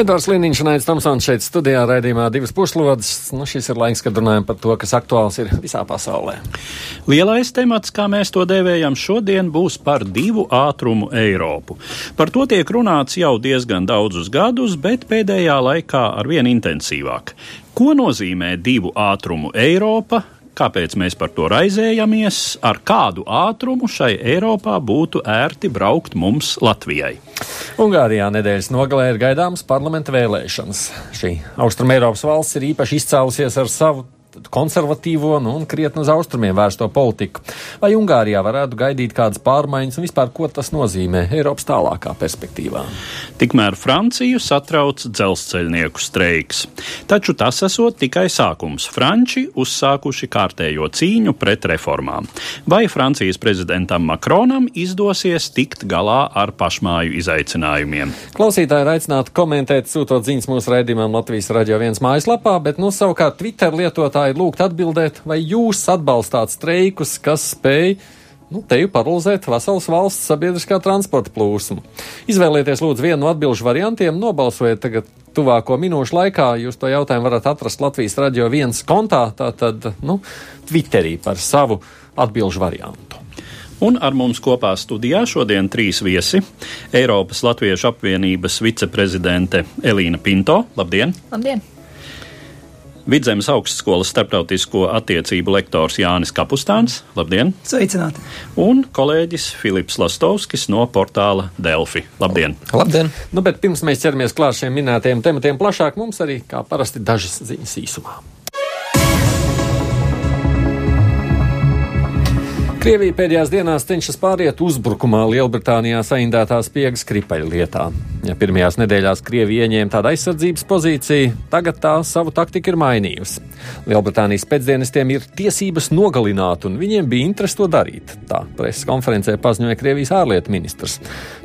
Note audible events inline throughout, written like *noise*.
Edvards Liniņš un Aits Tomsons šeit studijā raidījumā divas puslodes. Nu, šis ir laiks, kad runājam par to, kas aktuāls ir visā pasaulē. Lielais temats, kā mēs to dēvējam šodien, būs par divu ātrumu Eiropu. Par to tiek runāts jau diezgan daudzus gadus, bet pēdējā laikā arvien intensīvāk. Ko nozīmē divu ātrumu Eiropa? Kāpēc mēs par to raizējamies? Ar kādu ātrumu šai Eiropā būtu ērti braukt mums Latvijai? Ungārijā nedēļas nogalē ir gaidāmas parlamenta vēlēšanas. Šī Austrumēropas valsts ir īpaši izcēlusies ar savu konservatīvo nu, un krietni uz austrumiem vērsto politiku. Vai Ungārijā varētu gaidīt kādas pārmaiņas un vispār ko tas nozīmē Eiropas tālākā perspektīvā? Tikmēr Franciju satrauc dzelzceļnieku streiks. Taču tas esot tikai sākums. Franči uzsākuši kārtējo cīņu pret reformām. Vai Francijas prezidentam Makronam izdosies tikt galā ar pašmāju izaicinājumiem? Klausītāji ir aicināti komentēt, sūtot ziņas mūsu raidījumam Latvijas radio viens mājaslapā, bet nu savukārt Twitter lietotāji klausītāji lūgt atbildēt, vai jūs atbalstāt streikus, kas spēj nu, teju paralizēt veselas valsts sabiedriskā transporta plūsmu. Izvēlieties lūdzu vienu no atbilžu variantiem, nobalsojiet tagad tuvāko minūšu laikā. Jūs to jautājumu varat atrast Latvijas radio viens kontā, tātad, nu, Twitterī par savu atbilžu variantu. Un ar mums kopā studijā šodien trīs viesi - Eiropas Latviešu apvienības viceprezidente Elīna Pinto. Labdien! Labdien! Vidzemes augstskolas starptautisko attiecību lektors Jānis Kapustāns. Labdien! Sveicināti! Un kolēģis Filips Lastovskis no portāla Delfi. Labdien! Labdien! Nu, bet pirms mēs ķeramies klāt šiem minētajiem tematiem plašāk, mums arī, kā parasti, dažas ziņas īsumā. Krievija pēdējās dienās cenšas pāriet uzbrukumā Lielbritānijā saindētās spiegas kripaļu lietā. Ja pirmajās nedēļās Krievija ieņēma tādu aizsardzības pozīciju, tagad tā savu taktiku ir mainījusi. Lielbritānijas pēcdienestiem ir tiesības nogalināt, un viņiem bija interesi to darīt. Tā preses konferencē paziņoja Krievijas ārlietu ministrs.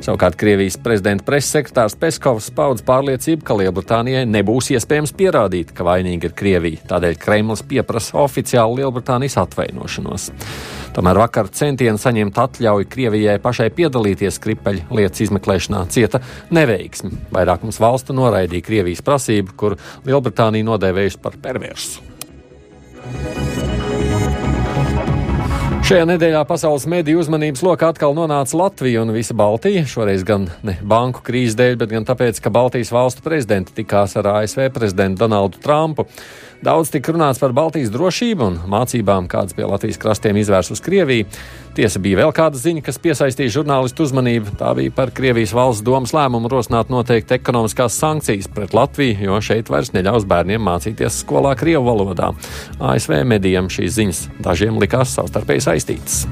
Savukārt Krievijas prezidenta preses sekretārs Peskovs paudz pārliecību, ka Lielbritānijai nebūs iespējams pierādīt, ka vainīga ir Krievija. Tādēļ Kremlis pieprasa oficiālu Lielbritānijas atvainošanos. Tomēr vakar centieni saņemt atļauju Krievijai pašai piedalīties kripeļu lietas izmeklēšanā cieta neveiksmi. Vairākums valstu noraidīja Krievijas prasību, kur Lielbritānija nodēvējusi par perversu. Šajā nedēļā pasaules mediju uzmanības lokā atkal nonāca Latvija un visa Baltija. Šoreiz gan ne banku krīzes dēļ, bet gan tāpēc, ka Baltijas valstu prezidenti tikās ar ASV prezidentu Donaldu Trumpu. Daudz tika runāts par Baltijas drošību un mācībām, kādas pie Latvijas krastiem izvērs uz Krieviju. Tiesa bija vēl kāda ziņa, kas piesaistīja žurnālistu uzmanību. Tā bija par Krievijas valsts domas lēmumu rosināt noteikti ekonomiskās sankcijas pret Latviju, jo šeit vairs neļaus bērniem mācīties skolā Krievu valodā. ASV medijam šīs ziņas dažiem likās savstarpēji saistītas.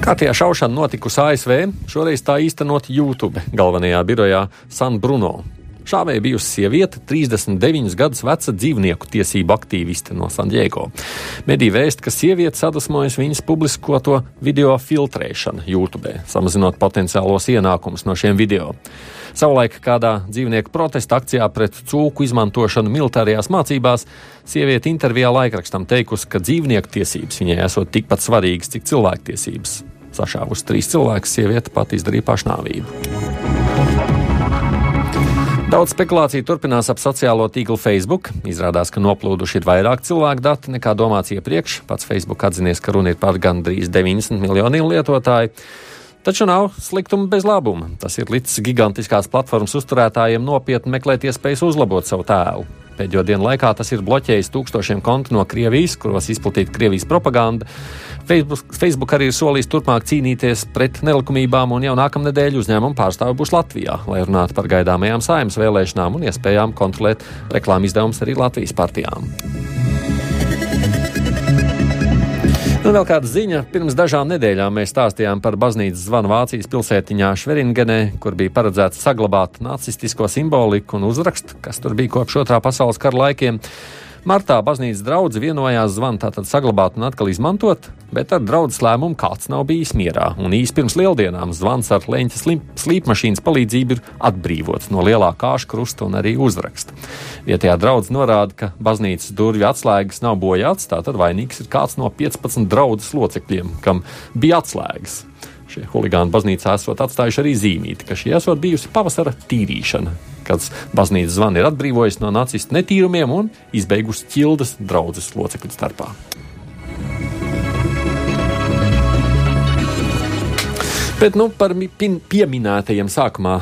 Kārtējā šaušana notikusi ASV, šoreiz tā īstenot YouTube galvenajā birojā San Bruno. Šāvēja bijusi sieviete, 39 gadus veca dzīvnieku tiesību aktīviste no San Diego. Medija vēst, ka sieviete sadusmojas viņas publiskoto video filtrēšanu YouTube, samazinot potenciālos ienākumus no šiem video. Savulaik kādā dzīvnieku protesta akcijā pret cūku izmantošanu militārajās mācībās, sieviete intervijā laikrakstam teikusi, ka dzīvnieku tiesības viņai esot tikpat svarīgas, cik cilvēktiesības. Sašāvusi trīs cilvēkus, sieviete pat izdarīja pašnāvību. Daudz spekulāciju turpinās ap sociālo tīklu Facebook. Izrādās, ka noplūduši ir vairāk cilvēku dati nekā domāts iepriekš. Pats Facebook atzinies, ka runa ir par gandrīz 90 miljoniem lietotāju. Taču nav sliktuma bez labuma. Tas ir līdz gigantiskās platformas uzturētājiem nopietni meklēt iespējas uzlabot savu tēlu. Pēdējo dienu laikā tas ir bloķējis tūkstošiem kontu no Krievijas, kuros izplatīta Krievijas propaganda. Facebook, Facebook arī ir solījis turpmāk cīnīties pret nelikumībām, un jau nākamnedēļ uzņēmuma pārstāvi būs Latvijā, lai runātu par gaidāmajām saimnes vēlēšanām un iespējām kontrolēt reklāmas izdevumus arī Latvijas partijām. Nu, vēl kāda ziņa. Pirms dažām nedēļām mēs stāstījām par baznīcas zvanu Vācijas pilsētiņā Šveringenē, kur bija paredzēts saglabāt nacistisko simboliku un uzrakstu, kas tur bija kopš otrā pasaules kara laikiem. Martā baznīcas draugs vienojās zvanu tātad saglabāt un atkal izmantot, bet ar draugu lēmumu kāds nav bijis mierā. Un īsi pirms lieldienām zvans ar leņķa slīpmašīnas palīdzību ir atbrīvots no lielā kāša krusta un arī uzraksta. Vietējā draugs norāda, ka baznīcas durvju atslēgas nav bojāts, tātad vainīgs ir kāds no 15 draugu locekļiem, kam bija atslēgas. Šie huligāni baznīcā esot atstājuši arī zīmīti, ka šī esot bijusi pavasara tīrīšana, kad baznīcas zvani ir atbrīvojis no nacistu netīrumiem un izbeigusi ķildes draudzes locekļu starpā. Bet nu, par pieminētajiem sākumā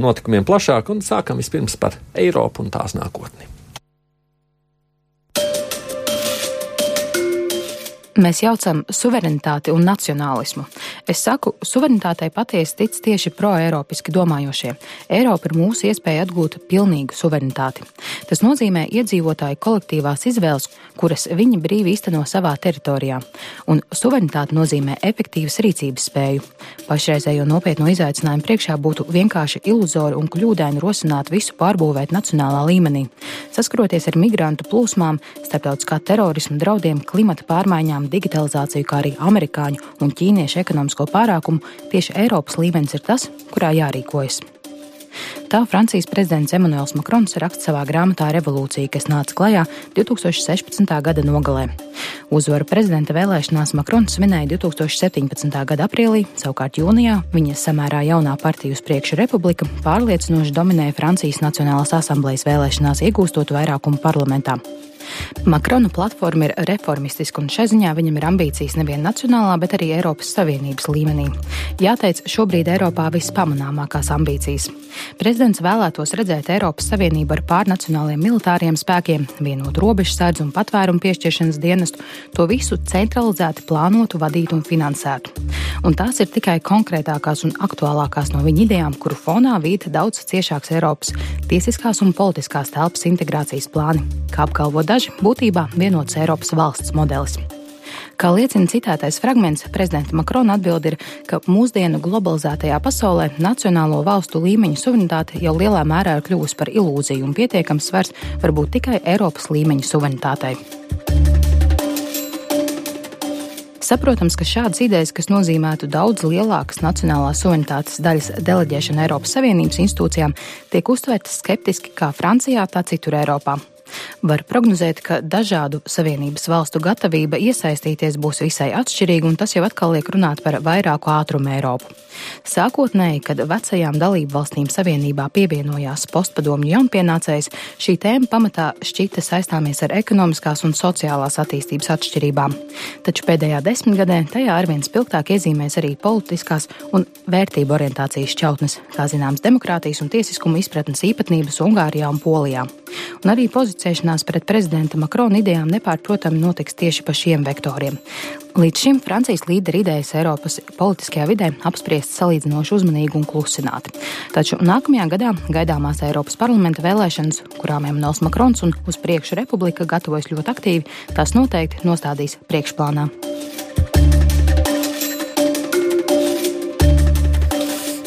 notikumiem plašāk un sākam vispirms par Eiropu un tās nākotni. Mēs jaucam suverenitāti un nacionālismu. Es saku, suverenitātei patiesi tic tieši pro-eiropiski domājošie. Eiropa ir mūsu iespēja atgūt pilnīgu suverenitāti. Tas nozīmē iedzīvotāju kolektīvās izvēles, kuras viņi brīvi īsteno savā teritorijā. Un suverenitāte nozīmē efektīvas rīcības spēju. Pašreizējo nopietno izaicinājumu priekšā būtu vienkārši iluzori un kļūdaini rosināt visu pārbūvēt nacionālā līmenī. Saskaroties ar migrantu plūsmām, starptautiskā terorisma draudiem, klimata pārmaiņām, zinām digitalizāciju, kā arī amerikāņu un ķīniešu ekonomisko pārākumu, tieši Eiropas līmenis ir tas, kurā jārīkojas. Tā Francijas prezidents Emmanuels Makrons raksta savā grāmatā Revolūcija, kas nāca klajā 2016. gada nogalē. Uzvaru prezidenta vēlēšanās Makrons svinēja 2017. gada aprīlī, savukārt jūnijā viņa samērā jaunā partija uz priekšu republika pārliecinoši dominēja Francijas Nacionālās asamblejas vēlēšanās, iegūstot vairākumu parlamentā. Makrona platforma ir reformistiska, un šai ziņā viņam ir ambīcijas nevien nacionālā, bet arī Eiropas Savienības līmenī. Jāteic, šobrīd Eiropā vispamanāmākās ambīcijas. Prezidents vēlētos redzēt Eiropas Savienību ar pārnacionāliem militāriem spēkiem, vienotu robežu sēdz un patvērumu piešķiršanas dienestu, to visu centralizēti plānotu, vadītu un finansētu. Un tās ir tikai konkrētākās un aktuālākās no viņa idejām, kuru fonā vīta daudz ciešāks Eiropas tiesiskās un politiskās telpas integrācijas plāni, kā apgalvo daži būtībā vienots Eiropas valsts modelis. Kā liecina citētais fragments, prezidenta Makrona atbild ir, ka mūsdienu globalizētajā pasaulē nacionālo valstu līmeņa suverenitāte jau lielā mērā ir kļuvusi par ilūziju un pietiekams svars var būt tikai Eiropas līmeņa suverenitātei. Saprotams, ka šādas idejas, kas nozīmētu daudz lielākas nacionālās suverenitātes daļas deleģēšanu Eiropas Savienības institūcijām, tiek uztvērtas skeptiski kā Francijā, tā citur Eiropā. Var prognozēt, ka dažādu savienības valstu gatavība iesaistīties būs visai atšķirīga, un tas jau atkal liek runāt par vairāku ātrumu Eiropu. Sākotnēji, kad vecajām dalību valstīm savienībā pievienojās postpadomju jaunpienācējs, šī tēma pamatā šķita saistāmies ar ekonomiskās un sociālās attīstības atšķirībām. Taču pēdējā desmitgadē tajā arvien spilgtāk iezīmēs arī politiskās un vērtību orientācijas šķautnes, kā zināms, demokrātijas un tiesiskuma izpratnes īpatnības Ungārijā un Polijā. Un arī pozicēšanās pret prezidenta Makrona idejām nepārprotami notiks tieši pa šiem vektoriem. Līdz šim Francijas līderi idejas Eiropas politiskajā vidē apspriest salīdzinoši uzmanīgi un klusināti. Taču nākamajā gadā gaidāmās Eiropas parlamenta vēlēšanas, kurām Emmanuels Makrons un uz priekšu republika gatavojas ļoti aktīvi, tās noteikti nostādīs priekšplānā.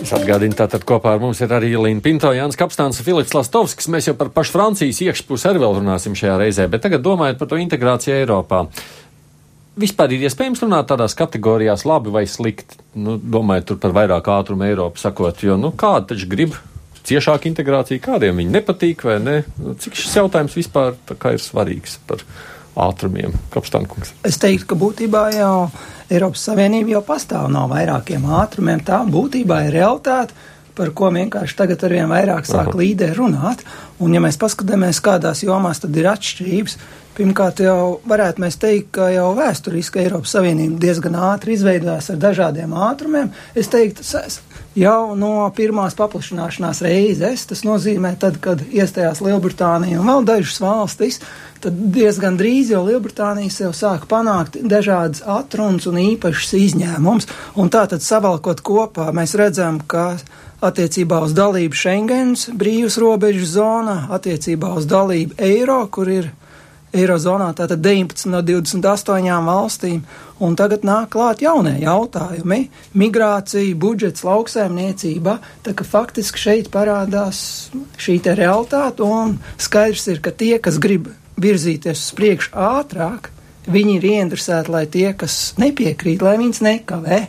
Es atgādinu, tātad kopā ar mums ir arī Līna Pinto, Jānis Kapstāns un Filips Lastovskis. Mēs jau par pašu Francijas iekšpusi arī vēl runāsim šajā reizē, bet tagad domājot par to integrāciju Eiropā. Vispār ir iespējams runāt tādās kategorijās, labi vai slikti. Nu, domājot par vairāk ātrumu Eiropu, sakot, jo nu, kāda taču grib ciešāku integrāciju, kādiem viņi nepatīk vai ne. Nu, cik šis jautājums vispār ir svarīgs par ātrumiem? Kapstānkungs. Es teiktu, ka būtībā jau Eiropas Savienība jau pastāv no vairākiem ātrumiem. Tā būtībā ir realitāte, par ko vienkārši tagad ar vien vairāk sāk Aha. līderi runāt. Un, ja mēs paskatāmies, kādās jomās tad ir atšķirības, pirmkārt jau varētu mēs teikt, ka jau vēsturiski Eiropas Savienība diezgan ātri izveidojās ar dažādiem ātrumiem. Es teiktu, jau no pirmās paplašināšanās reizes, tas nozīmē tad, kad iestājās Lielbritānija un vēl dažas valstis, tad diezgan drīz jau Lielbritānija sev sāk panākt dažādas atrunas un īpašas izņēmumus. Un tā tad savalkot kopā, mēs redzam, ka attiecībā uz dalību Schengens brīvas robežu zonā, attiecībā uz dalību Eiro, kur ir Eirozonā tātad 19 no 28 valstīm, un tagad nāk klāt jaunie jautājumi - migrācija, budžets, lauksēmniecība, tā ka faktiski šeit parādās šī te realitāte, un skaidrs ir, ka tie, kas grib virzīties uz priekšu ātrāk, viņi ir ieinteresēti, lai tie, kas nepiekrīt, lai viņas nekavē.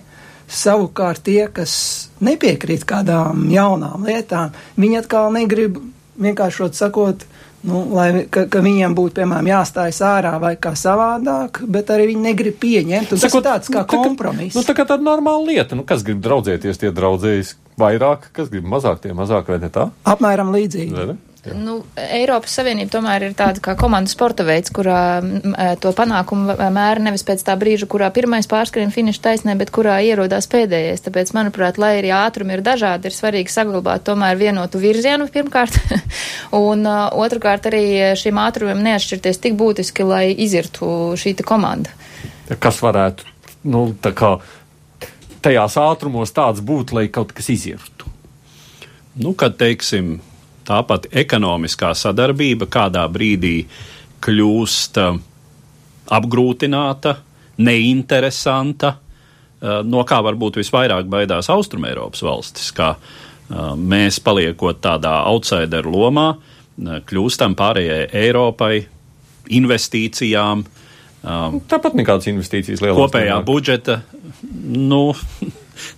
Savukārt tie, kas nepiekrīt kādām jaunām lietām, viņi atkal negrib vienkāršot sakot, nu, lai, ka, ka viņiem būtu, piemēram, jāstājas ārā vai kā savādāk, bet arī viņi negrib pieņemt. Tas ir tāds kā nu, kompromiss. Nu, tā kā tāda normāla lieta, nu, kas grib draudzēties, tie draudzējas vairāk, kas grib mazāk, tie mazāk, vai ne tā? Apmēram līdzīgi. Ne? Nu, Eiropas Savienība tomēr ir tāda kā komandas sporta veids, kurā e, to panākumu mēra nevis pēc tā brīža, kurā pirmais pārskrien finiša taisnē, bet kurā ierodās pēdējais. Tāpēc, manuprāt, lai arī ātrumi ir dažādi, ir svarīgi saglabāt tomēr vienotu virzienu pirmkārt, *laughs* un uh, otrkārt arī šim ātrumiem neatšķirties tik būtiski, lai izirtu šī komanda. Kas varētu, nu, tā kā tajās ātrumos tāds būt, lai kaut kas izirtu? Nu, kad, teiksim, Tāpat ekonomiskā sadarbība kādā brīdī kļūst uh, apgrūtināta, neinteresanta, uh, no kā varbūt visvairāk baidās Austrumēropas valstis, kā uh, mēs paliekot tādā outsideru lomā, kļūstam pārējai Eiropai, investīcijām. Tāpat nekādas investīcijas lielās. Kopējā budžeta, nu,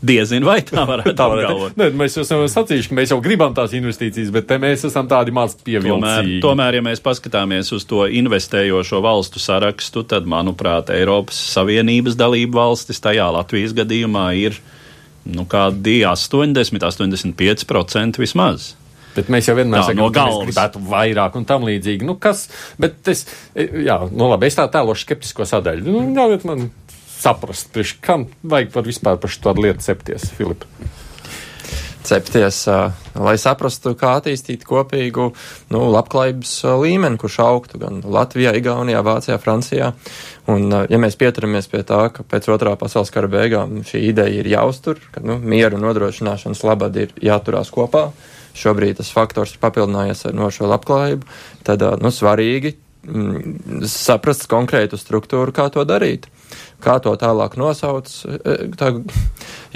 Diezin vai tā varētu *laughs* tā apgalvot. Ne, mēs esam sacījuši, ka mēs jau gribam tās investīcijas, bet te mēs esam tādi maz pievilcīgi. Tomēr, tomēr, ja mēs paskatāmies uz to investējošo valstu sarakstu, tad, manuprāt, Eiropas Savienības dalību valstis tajā Latvijas gadījumā ir nu, kādi 80, 85% vismaz. Bet mēs jau vienmēr sakām, no ka mēs gribētu vairāk un tam līdzīgi. Nu, kas, bet es, jā, nu labi, es tā tēlošu skeptisko sadaļu. Nu, ļaujiet man saprast, priekš kam vajag par vispār par šo lietu cepties, Filip? cepties, lai saprastu, kā attīstīt kopīgu nu, labklājības līmeni, kurš augtu gan Latvijā, Igaunijā, Vācijā, Francijā. Un, ja mēs pieturamies pie tā, ka pēc otrā pasaules kara beigām šī ideja ir jāuztur, ka nu, mieru nodrošināšanas labad ir jāturās kopā, šobrīd tas faktors ir papildinājies ar no šo labklājību, tad nu, svarīgi mm, saprast konkrētu struktūru, kā to darīt kā to tālāk nosauc. E, tā,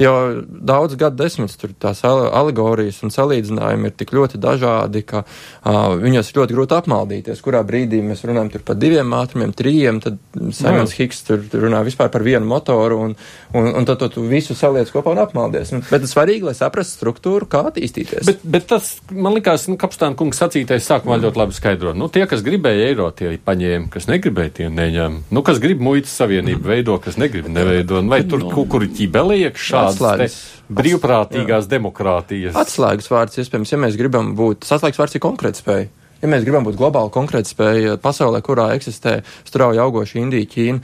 jau daudz gadu desmitus tur tās alegorijas un salīdzinājumi ir tik ļoti dažādi, ka uh, viņos ir ļoti grūti apmaldīties. Kurā brīdī mēs runājam par diviem ātrumiem, trījiem, tad Simons Higs tur runā vispār par vienu motoru, un, un, un tad tu visu saliec kopā un apmaldies. Un, bet tas svarīgi, lai saprastu struktūru, kā attīstīties. Bet, bet tas, man likās, nu, Kapstāna kungs sacītais sākumā ļoti labi skaidro. Nu, tie, kas gribēja eiro, tie paņēma, kas negribēja, tie neņem. Nu, kas grib muitas savienību veidot veido, kas negrib neveido, vai tur no. kaut kur ķībeliek šādas brīvprātīgās demokrātijas. Atslēgas vārds, iespējams, ja mēs gribam būt, atslēgas vārds ir konkurētspēja. Ja mēs gribam būt globāli konkurētspēja pasaulē, kurā eksistē strauji augoša Indija, Ķīna,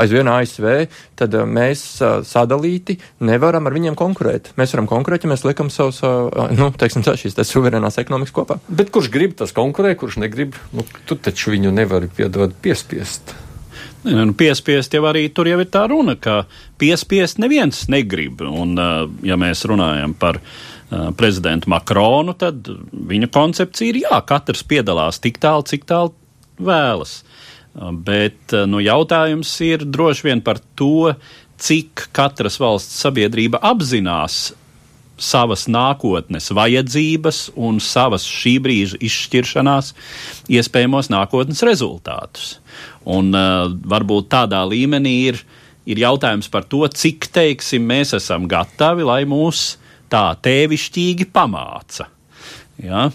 aizvien ASV, tad mēs sadalīti nevaram ar viņiem konkurēt. Mēs varam konkurēt, ja mēs liekam savus, nu, teiksim, tā, šīs tā suverēnās ekonomikas kopā. Bet kurš grib, tas konkurē, kurš negrib, nu, tu taču viņu nevari piedot piespiest. Nu, piespiest jau arī tur jau ir tā runa, ka piespiest neviens negrib. Un, ja mēs runājam par prezidentu Makronu, tad viņa koncepcija ir, jā, katrs piedalās tik tālu, cik tālu vēlas. Bet nu, jautājums ir droši vien par to, cik katras valsts sabiedrība apzinās savas nākotnes vajadzības un savas šī brīža izšķiršanās iespējamos nākotnes rezultātus. Un uh, varbūt tādā līmenī ir, ir jautājums par to, cik teiksim, mēs esam gatavi, lai mūs tā tēvišķīgi pamāca. Ja?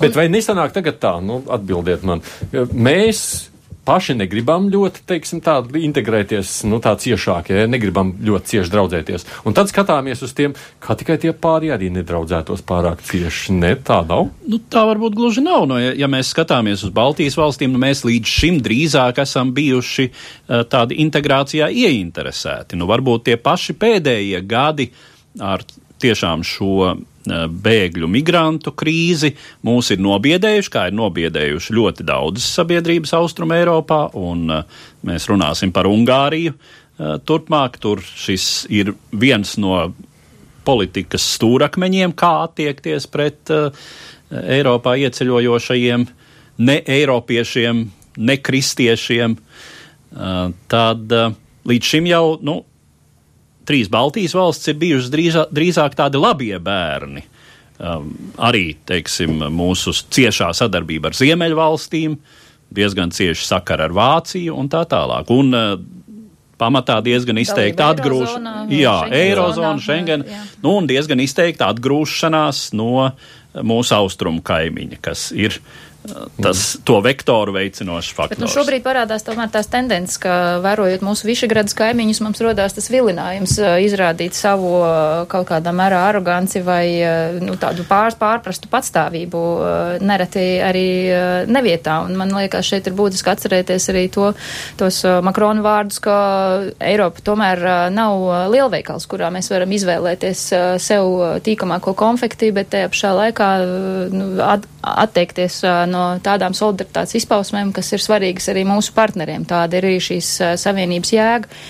Bet vai nesanāk tagad tā, nu, atbildiet man, mēs paši negribam ļoti, teiksim, tā integrēties, nu, tā ciešāk, ja negribam ļoti cieši draudzēties. Un tad skatāmies uz tiem, kā tikai tie pārējie arī nedraudzētos pārāk cieši. Ne, tā nav. Nu, tā varbūt gluži nav. No, ja, ja mēs skatāmies uz Baltijas valstīm, nu, mēs līdz šim drīzāk esam bijuši uh, tādi integrācijā ieinteresēti. Nu, varbūt tie paši pēdējie gadi ar tiešām šo Eh, bēgļu migrantu krīzi mūs ir nobiedējuši, kā ir nobiedējuši ļoti daudzas sabiedrības Austrum Eiropā, un eh, mēs runāsim par Ungāriju. Eh, turpmāk tur šis ir viens no politikas stūrakmeņiem, kā attiekties pret Eiropā ieceļojošajiem ne eiropiešiem, ne kristiešiem. Tad līdz šim jau nu, trīs Baltijas valsts ir bijušas drīzāk, drīzāk tādi labie bērni. Um, arī teiksim, mūsu ciešā sadarbība ar Ziemeļvalstīm, diezgan cieši sakara ar Vāciju un tā tālāk. Un, uh, pamatā diezgan izteikti atgrūšanās, jā, Eirozona, Schengen, nu, un diezgan izteikti atgrūšanās no mūsu austrumu kaimiņa, kas ir uh, tas to vektoru veicinošs faktors. Bet, nu, šobrīd parādās tomēr tās tendences, ka vērojot mūsu višagradas kaimiņus, mums rodās tas vilinājums izrādīt savu kaut kādā mērā aroganci vai nu, tādu pār, pārprastu patstāvību nereti arī nevietā. Un man liekas, šeit ir būtiski atcerēties arī to, tos Makrona vārdus, ka Eiropa tomēr nav lielveikals, kurā mēs varam izvēlēties sev tīkamāko konfekti, bet tajā pašā laikā nu, at, atteikties no tādām solidaritātes izpausmēm, kas ir svarīgas arī mūsu partneriem. Tāda ir arī šīs savienības jēga.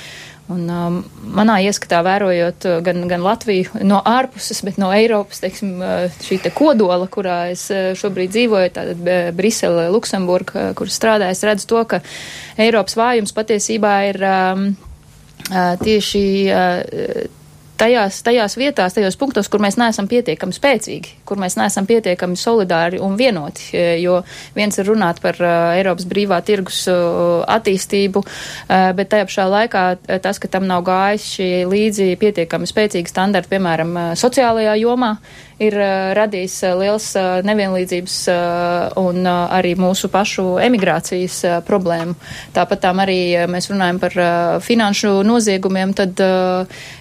Un, um, manā ieskatā, vērojot gan, gan Latviju no ārpuses, bet no Eiropas, teiksim, šī te kodola, kurā es šobrīd dzīvoju, tātad Brisele, Luksemburga, kur strādāju, es redzu to, ka Eiropas vājums patiesībā ir um, tieši uh, tajās, tajās vietās, tajos punktos, kur mēs neesam pietiekami spēcīgi, kur mēs neesam pietiekami solidāri un vienoti. E, jo viens ir runāt par uh, Eiropas brīvā tirgus uh, attīstību, bet tajā pašā laikā tas, ka tam nav gājis šie līdzi pietiekami spēcīgi standarti, piemēram, sociālajā jomā, ir uh, radījis uh, liels uh, nevienlīdzības un arī mūsu pašu emigrācijas problēmu. Tāpat tām arī mēs runājam par finanšu noziegumiem, tad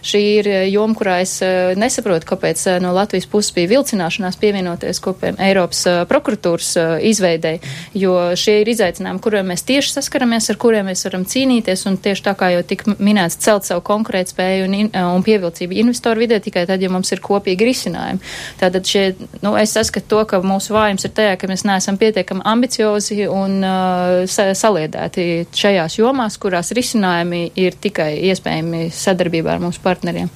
šī ir joma, kurā es nesaprotu, kāpēc no Latvijas puses bija vilcināšanās pievienoties kopiem Eiropas prokuratūras izveidei, jo šie ir izaicinājumi, kuriem mēs tieši saskaramies, ar kuriem mēs varam cīnīties, un tieši tā kā jau tik minēts, celt savu konkurētspēju un, un pievilcību investoru vidē tikai tad, ja mums ir kopīgi risinājumi. Tātad šie, nu, es saskatu to, ka mūsu vājums ir tajā, ka mēs neesam pietiekami ambiciozi un uh, saliedēti šajās jomās, kurās risinājumi ir tikai iespējami sadarbībā ar mūsu partneriem.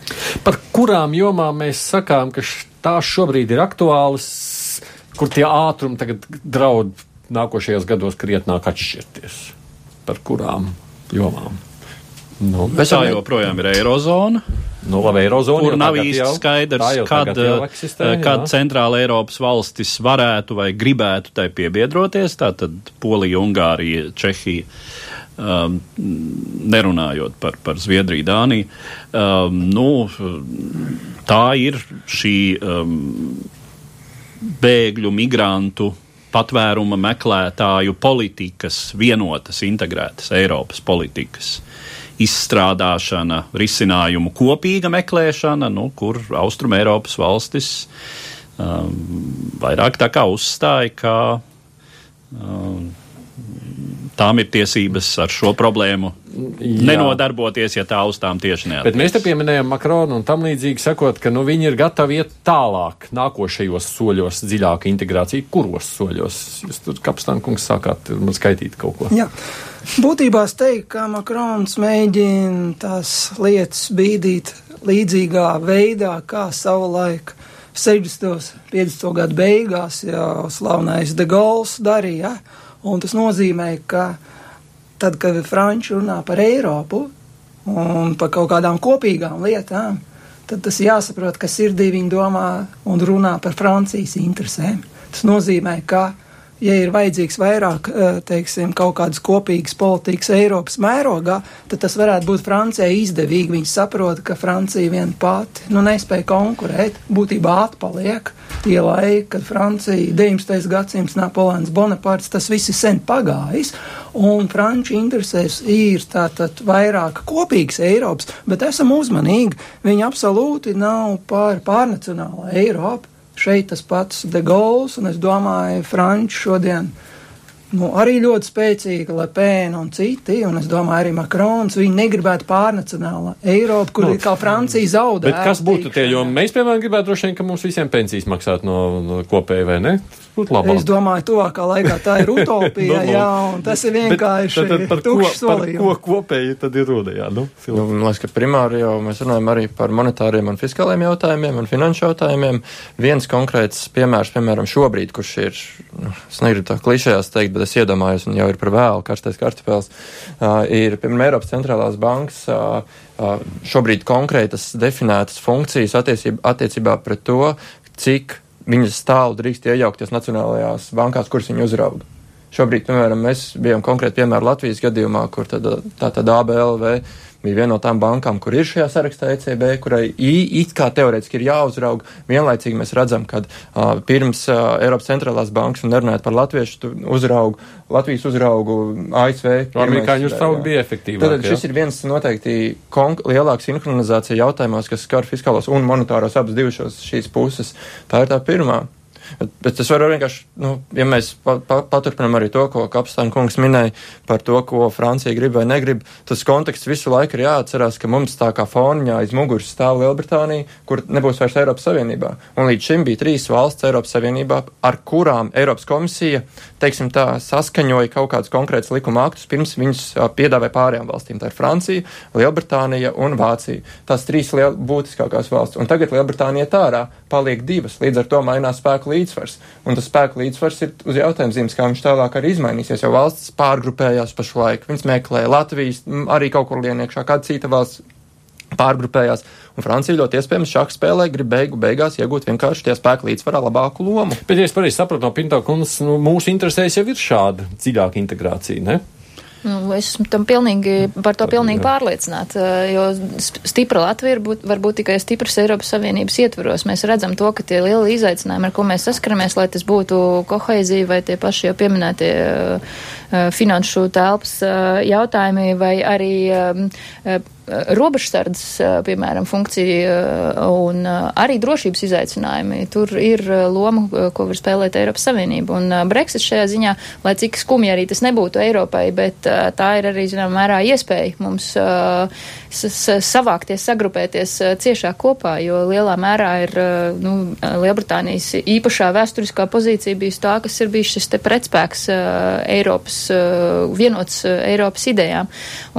Par kurām jomām mēs sakām, ka tās šobrīd ir aktuālas, kur tie ātrumi tagad draud nākošajos gados krietnāk atšķirties? Par kurām jomām? Nu, tā joprojām ir Eirozona. Nu, labi, Eirozona, kur nav īsti jau, skaidrs, kad, eksistē, eh, kad centrāla Eiropas valstis varētu vai gribētu tai piebiedroties. Tātad Polija, Ungārija, Čehija. Um, nerunājot par, par Zviedriju, Dāniju. Um, nu, tā ir šī um, bēgļu, migrantu, patvēruma meklētāju politikas, vienotas, integrētas Eiropas politikas izstrādāšana, risinājumu kopīga meklēšana, nu, kur Austrum Eiropas valstis um, vairāk tā kā uzstāja, ka um, tām ir tiesības ar šo problēmu Jā. nenodarboties, ja tā uz tām tieši neatiecas. Bet mēs te pieminējam Makronu un tam līdzīgi sakot, ka nu, viņi ir gatavi iet tālāk, nākošajos soļos, dziļāka integrācija. Kuros soļos? Jūs tur, kapstānkungs, sākāt man skaitīt kaut ko. Jā. Būtībā es teiktu, ka Makrons mēģina tās lietas bīdīt līdzīgā veidā, kā savulaik 60. 50. gadu beigās jau slavenais De Gauls darīja. Ja? Un tas nozīmē, ka tad, kad Franči runā par Eiropu un par kaut kādām kopīgām lietām, tad tas jāsaprot, ka sirdī viņi domā un runā par Francijas interesēm. Tas nozīmē, ka ja ir vajadzīgs vairāk, eh, teiksim, kaut kādas kopīgas politikas Eiropas mērogā, tad tas varētu būt Francijai izdevīgi. Viņi saprot, ka Francija vien pati, nu, nespēja konkurēt, būtībā atpaliek tie laiki, kad Francija 19. gadsimts Napoleons Bonaparts, tas viss ir sen pagājis, un Franču interesēs ir tātad vairāk kopīgas Eiropas, bet esam uzmanīgi, viņi absolūti nav pār pārnacionāla Eiropa. Šeit tas pats De Gauls, un es domāju, Franči šodien nu, arī ļoti spēcīga Lepēna un citi, un es domāju, arī Makrons, viņi negribētu pārnacionālā Eiropu, kur nu, ir kā Francija zaudē. Bet kas būtu tie, jo mēs, piemēram, gribētu droši vien, ka mums visiem pensijas maksāt no, no kopēja, vai ne? būtu labāk. Es domāju, tuvākā laikā tā ir utopija, no, *laughs* no. jā, un tas ir vienkārši bet, tad, tad par, ko, par ko kopēji tad ir runa, jā, nu, nu man liekas, ka primāri jau mēs runājam arī par monetāriem un fiskāliem jautājumiem un finanšu jautājumiem. Viens konkrēts piemērs, piemēram, šobrīd, kurš ir, nu, es negribu tā klišējās teikt, bet es iedomājos, un jau ir par vēlu, karstais kartupēls, uh, ir, piemēram, Eiropas centrālās bankas. Uh, šobrīd konkrētas definētas funkcijas attiecībā pret to, cik viņas stāvu drīkst iejaukties nacionālajās bankās, kuras viņi uzrauga. Šobrīd, piemēram, mēs bijām konkrēti piemēram Latvijas gadījumā, kur tad, tā tad ABLV bija viena no tām bankām, kur ir šajā sarakstā ECB, kurai it kā teorētiski ir jāuzrauga. Vienlaicīgi mēs redzam, ka uh, pirms uh, Eiropas centrālās bankas, un nerunājot par latviešu uzraugu, Latvijas uzraugu ASV. Amerikāņu uzraugu bija efektīvāk. Tad šis ir viens noteikti lielāks sinhronizācija jautājumos, kas skar fiskālos un monetāros abas divas šīs puses. Tā ir tā pirmā. Bet, bet es varu vienkārši, nu, ja mēs pa, pa, paturpinām arī to, ko Kapstāna kungs minēja par to, ko Francija grib vai negrib, tas konteksts visu laiku ir jāatcerās, ka mums tā kā foniņā aiz muguras stāv Lielbritānija, kur nebūs vairs Eiropas Savienībā. Un līdz šim bija trīs valsts Eiropas Savienībā, ar kurām Eiropas komisija, teiksim tā, saskaņoja kaut kādus konkrētus likuma aktus, pirms viņus piedāvāja pārējām valstīm. Tā ir Francija, Lielbritānija un Vācija. Tās trīs liel, būtiskākās valsts. Un tagad Lielbritānija tā ārā paliek divas, līdz ar to mainās spēku līdzsvars. Un tas spēku līdzsvars ir uz jautājuma zīmes, kā viņš tālāk arī izmainīsies, jo valsts pārgrupējās pašlaik. Viņas meklē Latvijas, arī kaut kur lieniekšā, kāda cita valsts pārgrupējās. Un Francija ļoti iespējams šādu spēlē grib beigu beigās iegūt vienkārši tie spēku līdzsvarā labāku lomu. Bet, ja es pareizi saprotu no Pinto kundzes, nu, mūsu interesēs jau ir šāda dziļāka integrācija, ne? Nu, es esmu tam pilnīgi, par to pilnīgi pārliecināta, jo stipra Latvija būt, var būt tikai stipras Eiropas Savienības ietvaros. Mēs redzam to, ka tie lieli izaicinājumi, ar ko mēs saskaramies, lai tas būtu kohēzija vai tie paši jau pieminētie finanšu telpas uh, jautājumi vai arī uh, robežsardzes, piemēram, funkcija un arī drošības izaicinājumi. Tur ir loma, ko var spēlēt Eiropas Savienība. Un Brexit šajā ziņā, lai cik skumji arī tas nebūtu Eiropai, bet tā ir arī, zinām, mērā iespēja mums savākties, sagrupēties ciešāk kopā, jo lielā mērā ir, nu, Lielbritānijas īpašā vēsturiskā pozīcija bijusi tā, kas ir bijis šis te pretspēks Eiropas, vienots Eiropas idejām.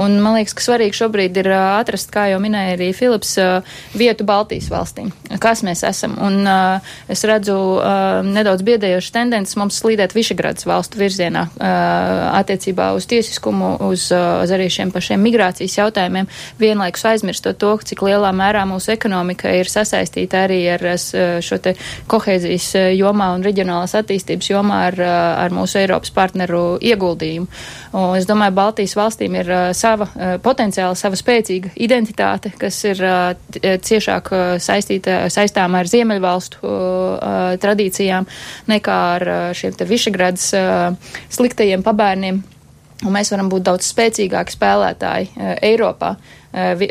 Un man liekas, ka svarīgi šobrīd ir atrast, kā jau minēja arī Filips, vietu Baltijas valstīm. Kas mēs esam? Un es redzu nedaudz biedējošas tendences mums slīdēt Višegradas valstu virzienā attiecībā uz tiesiskumu, uz, uz arī šiem pašiem migrācijas jautājumiem, vienlaikus aizmirstot to, cik lielā mērā mūsu ekonomika ir sasaistīta arī ar šo te kohēzijas jomā un reģionālās attīstības jomā ar, ar mūsu Eiropas partneru ieguldījumu. Un es domāju, Baltijas valstīm ir sava potenciāla, sava spēcīga identitāte, kas ir uh, ciešāk saistīta, saistām ar Ziemeļvalstu uh, tradīcijām nekā ar uh, šiem te Višegradas sliktajiem pabērniem. Un mēs varam būt daudz spēcīgāki spēlētāji Eiropā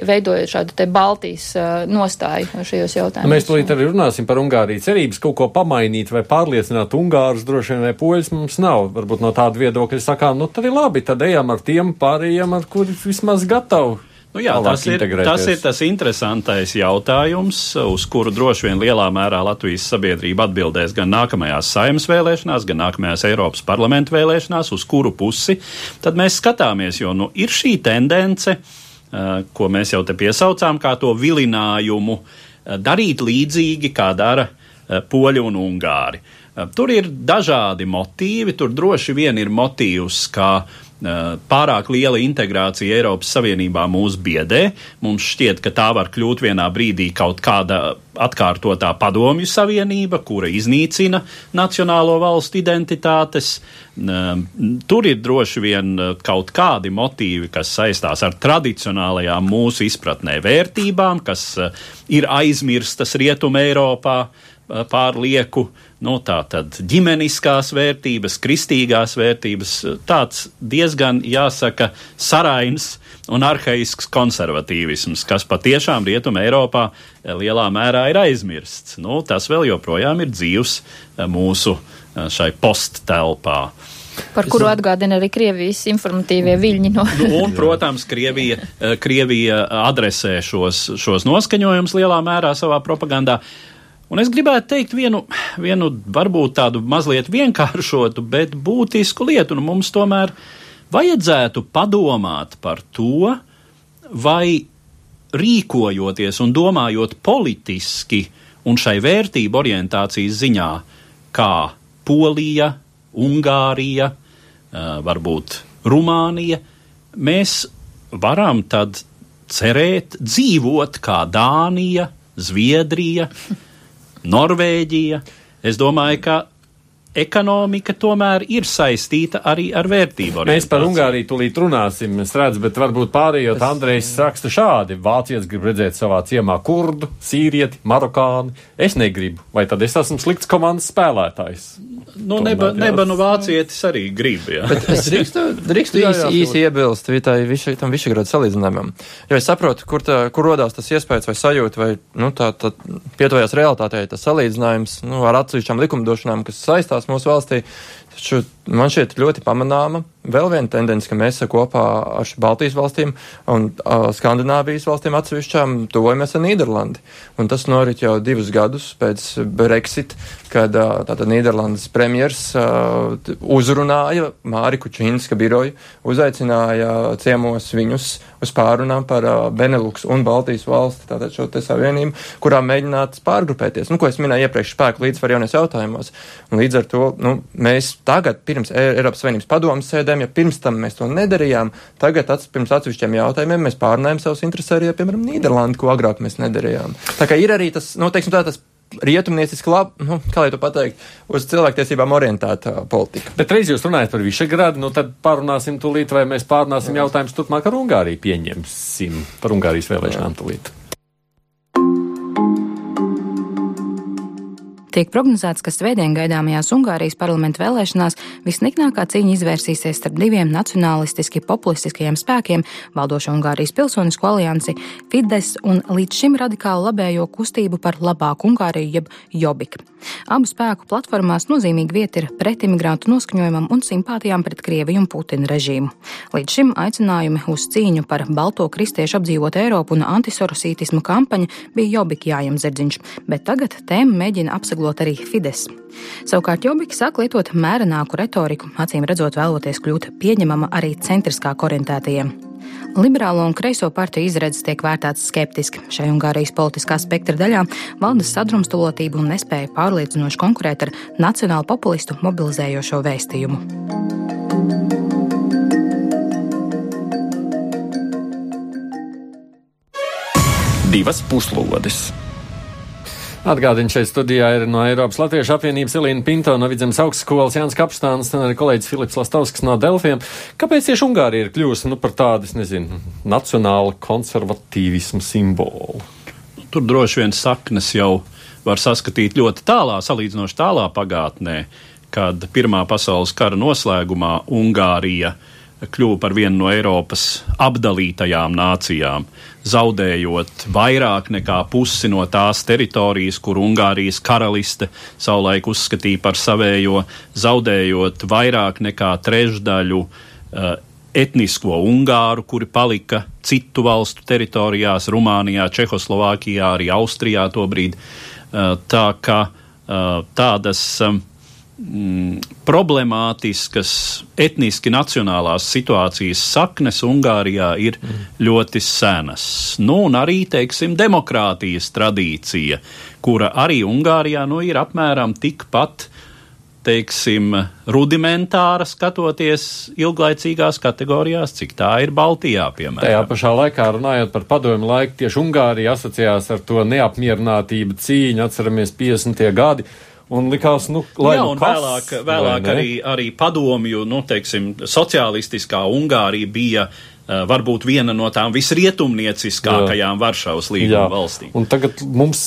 veidojot šādu te Baltijas nostāju šajos jautājumos. Mēs tūlīt arī runāsim par Ungāriju. Cerības kaut ko pamainīt vai pārliecināt Ungārus droši vien vai poļus mums nav. Varbūt no tāda viedokļa sakām, nu tad ir labi, tad ejam ar tiem pārējiem, ar kuri vismaz gatavi Nu jā, tas ir, tas ir tas interesantais jautājums, uz kuru droši vien lielā mērā Latvijas sabiedrība atbildēs gan nākamajās saimnes vēlēšanās, gan nākamajās Eiropas parlamentu vēlēšanās, uz kuru pusi tad mēs skatāmies, jo nu, ir šī tendence, uh, ko mēs jau te piesaucām, kā to vilinājumu uh, darīt līdzīgi, kā dara uh, poļi un ungāri. Tur ir dažādi motīvi, tur droši vien ir motīvs, kā uh, pārāk liela integrācija Eiropas Savienībā mūs biedē. Mums šķiet, ka tā var kļūt vienā brīdī kaut kāda atkārtotā padomju savienība, kura iznīcina nacionālo valstu identitātes. Tur ir droši vien kaut kādi motīvi, kas saistās ar tradicionālajām mūsu izpratnē vērtībām, kas ir aizmirstas Rietuma Eiropā pārlieku nu, tātad ģimeniskās vērtības, kristīgās vērtības, tāds diezgan, jāsaka, sarains un arhaisks konservatīvisms, kas patiešām Rietuma Eiropā lielā mērā ir aizmirsts. Nu, tas vēl joprojām ir dzīvs mūsu šai posttelpā. Par kuru atgādina arī Krievijas informatīvie viļņi. No. nu, un, protams, Krievija, Krievija adresē šos, šos noskaņojumus lielā mērā savā propagandā. Uh, Un es gribētu teikt vienu, vienu varbūt tādu mazliet vienkāršotu, bet būtisku lietu. Un mums tomēr vajadzētu padomāt par to, vai rīkojoties un domājot politiski un šai vērtību orientācijas ziņā, kā Polija, Ungārija, varbūt Rumānija, mēs varam tad cerēt dzīvot kā Dānija, Zviedrija, *laughs* Norvēģija. Es domāju, ka ekonomika tomēr ir saistīta arī ar vērtību. Mēs par Ungāriju tūlīt runāsim, es redzu, bet varbūt pārējot es... Andrejs raksta šādi. Vācietis grib redzēt savā ciemā kurdu, sīrieti, marokāni. Es negribu. Vai tad es esmu slikts komandas spēlētājs? Nu, neba, neba nu vācietis arī grib, jā. Bet es drīkstu, drīkstu jā, *laughs* jā, īsi, īsi iebilst tai viši, tam Višegrada salīdzinājumam. Jo es saprotu, kur, tā, kur rodās tas iespējas vai sajūta, vai, nu, tā, tā pietojās realitātei tas salīdzinājums, nu, ar atsevišķām likumdošanām, kas saistās mūsu valstī. Taču man šķiet ļoti pamanāma vēl viena tendence, ka mēs kopā ar Baltijas valstīm un uh, Skandināvijas valstīm atsevišķām tuvojamies ar Nīderlandi. Un tas norit jau divus gadus pēc Brexit, kad uh, tātad Nīderlandes premjers uh, uzrunāja Māri Kučīnska biroju, uzaicināja ciemos viņus uz pārunām par uh, Benelux un Baltijas valsti, tātad šo te savienību, kurā mēģināt pārgrupēties. Nu, ko es minēju iepriekš spēku līdzsvaru jaunies jautājumos. Un līdz ar to, nu, mēs tagad pirms Eiropas Savienības padomas sēdēm, ja pirms tam mēs to nedarījām, tagad ats, pirms atsevišķiem jautājumiem mēs pārnājam savus intereses arī, piemēram, Nīderlandi, ko agrāk mēs nedarījām. Tā kā ir arī tas, nu, teiksim tā, tas rietumnieciski labi, nu, kā lai to pateikt, uz cilvēktiesībām orientēta politika. Bet reiz jūs runājat par Višegradu, nu tad pārunāsim tūlīt, vai mēs pārunāsim jautājumus turpmāk ar Ungāriju pieņemsim par Ungārijas vēlēšanām tūlīt. Tiek prognozēts, ka svētdien gaidāmajās Ungārijas parlamenta vēlēšanās visniknākā cīņa izvērsīsies starp diviem nacionālistiski populistiskajiem spēkiem - valdošo Ungārijas pilsonisko aliansi Fides un līdz šim radikālu labējo kustību par labāku Ungāriju jeb Jobik. Abu spēku platformās nozīmīga vieta ir pretimigrantu noskaņojumam un simpātijām pret Krieviju un Putina režīmu. Līdz šim aicinājumi uz cīņu par balto kristiešu apdzīvotu Eiropu un antisorosītismu kampaņu bija Jobik jājam zirdziņš, bet tagad tēma mēģina apsaglabāt apmeklot arī Fides. Savukārt Jobika sāk lietot mērenāku retoriku, acīm redzot, vēloties kļūt pieņemama arī centriskāk orientētajiem. Liberālo un kreiso partiju izredzes tiek vērtētas skeptiski. Šai Ungārijas politiskā spektra daļā valda sadrumstalotība un nespēja pārliecinoši konkurēt ar nacionālu populistu mobilizējošo vēstījumu. Divas puslodes! Atgādini šeit studijā ir no Eiropas Latviešu apvienības Elīna Pinto no Vidzemes augstskolas Jānis Kapstāns un arī kolēģis Filips Lastovskis no Delfiem. Kāpēc tieši Ungārija ir kļuvusi nu, par tādu, es nezinu, nacionālu konservatīvismu simbolu? Tur droši vien saknes jau var saskatīt ļoti tālā, salīdzinoši tālā pagātnē, kad Pirmā pasaules kara noslēgumā Ungārija kļuva par vienu no Eiropas apdalītajām nācijām zaudējot vairāk nekā pusi no tās teritorijas, kur Ungārijas karaliste savulaik uzskatīja par savējo, zaudējot vairāk nekā trešdaļu uh, etnisko ungāru, kuri palika citu valstu teritorijās, Rumānijā, Čehoslovākijā, arī Austrijā tobrīd. Uh, tā kā uh, tādas um, problemātiskas etniski nacionālās situācijas saknes Ungārijā ir mm. ļoti senas. Nu, un arī, teiksim, demokrātijas tradīcija, kura arī Ungārijā nu, ir apmēram tikpat teiksim, rudimentāra skatoties ilglaicīgās kategorijās, cik tā ir Baltijā, piemēram. Tajā pašā laikā runājot par padomu laiku, tieši Ungārija asociējās ar to neapmierinātību cīņu, atceramies 50. gadi Un likās, nu, lai Jā, nu un kas, vēlāk, vēlāk arī, arī padomju, nu, teiksim, sociālistiskā Ungārija bija uh, varbūt viena no tām visrietumnieciskākajām Varšavas līguma valstīm. Un tagad mums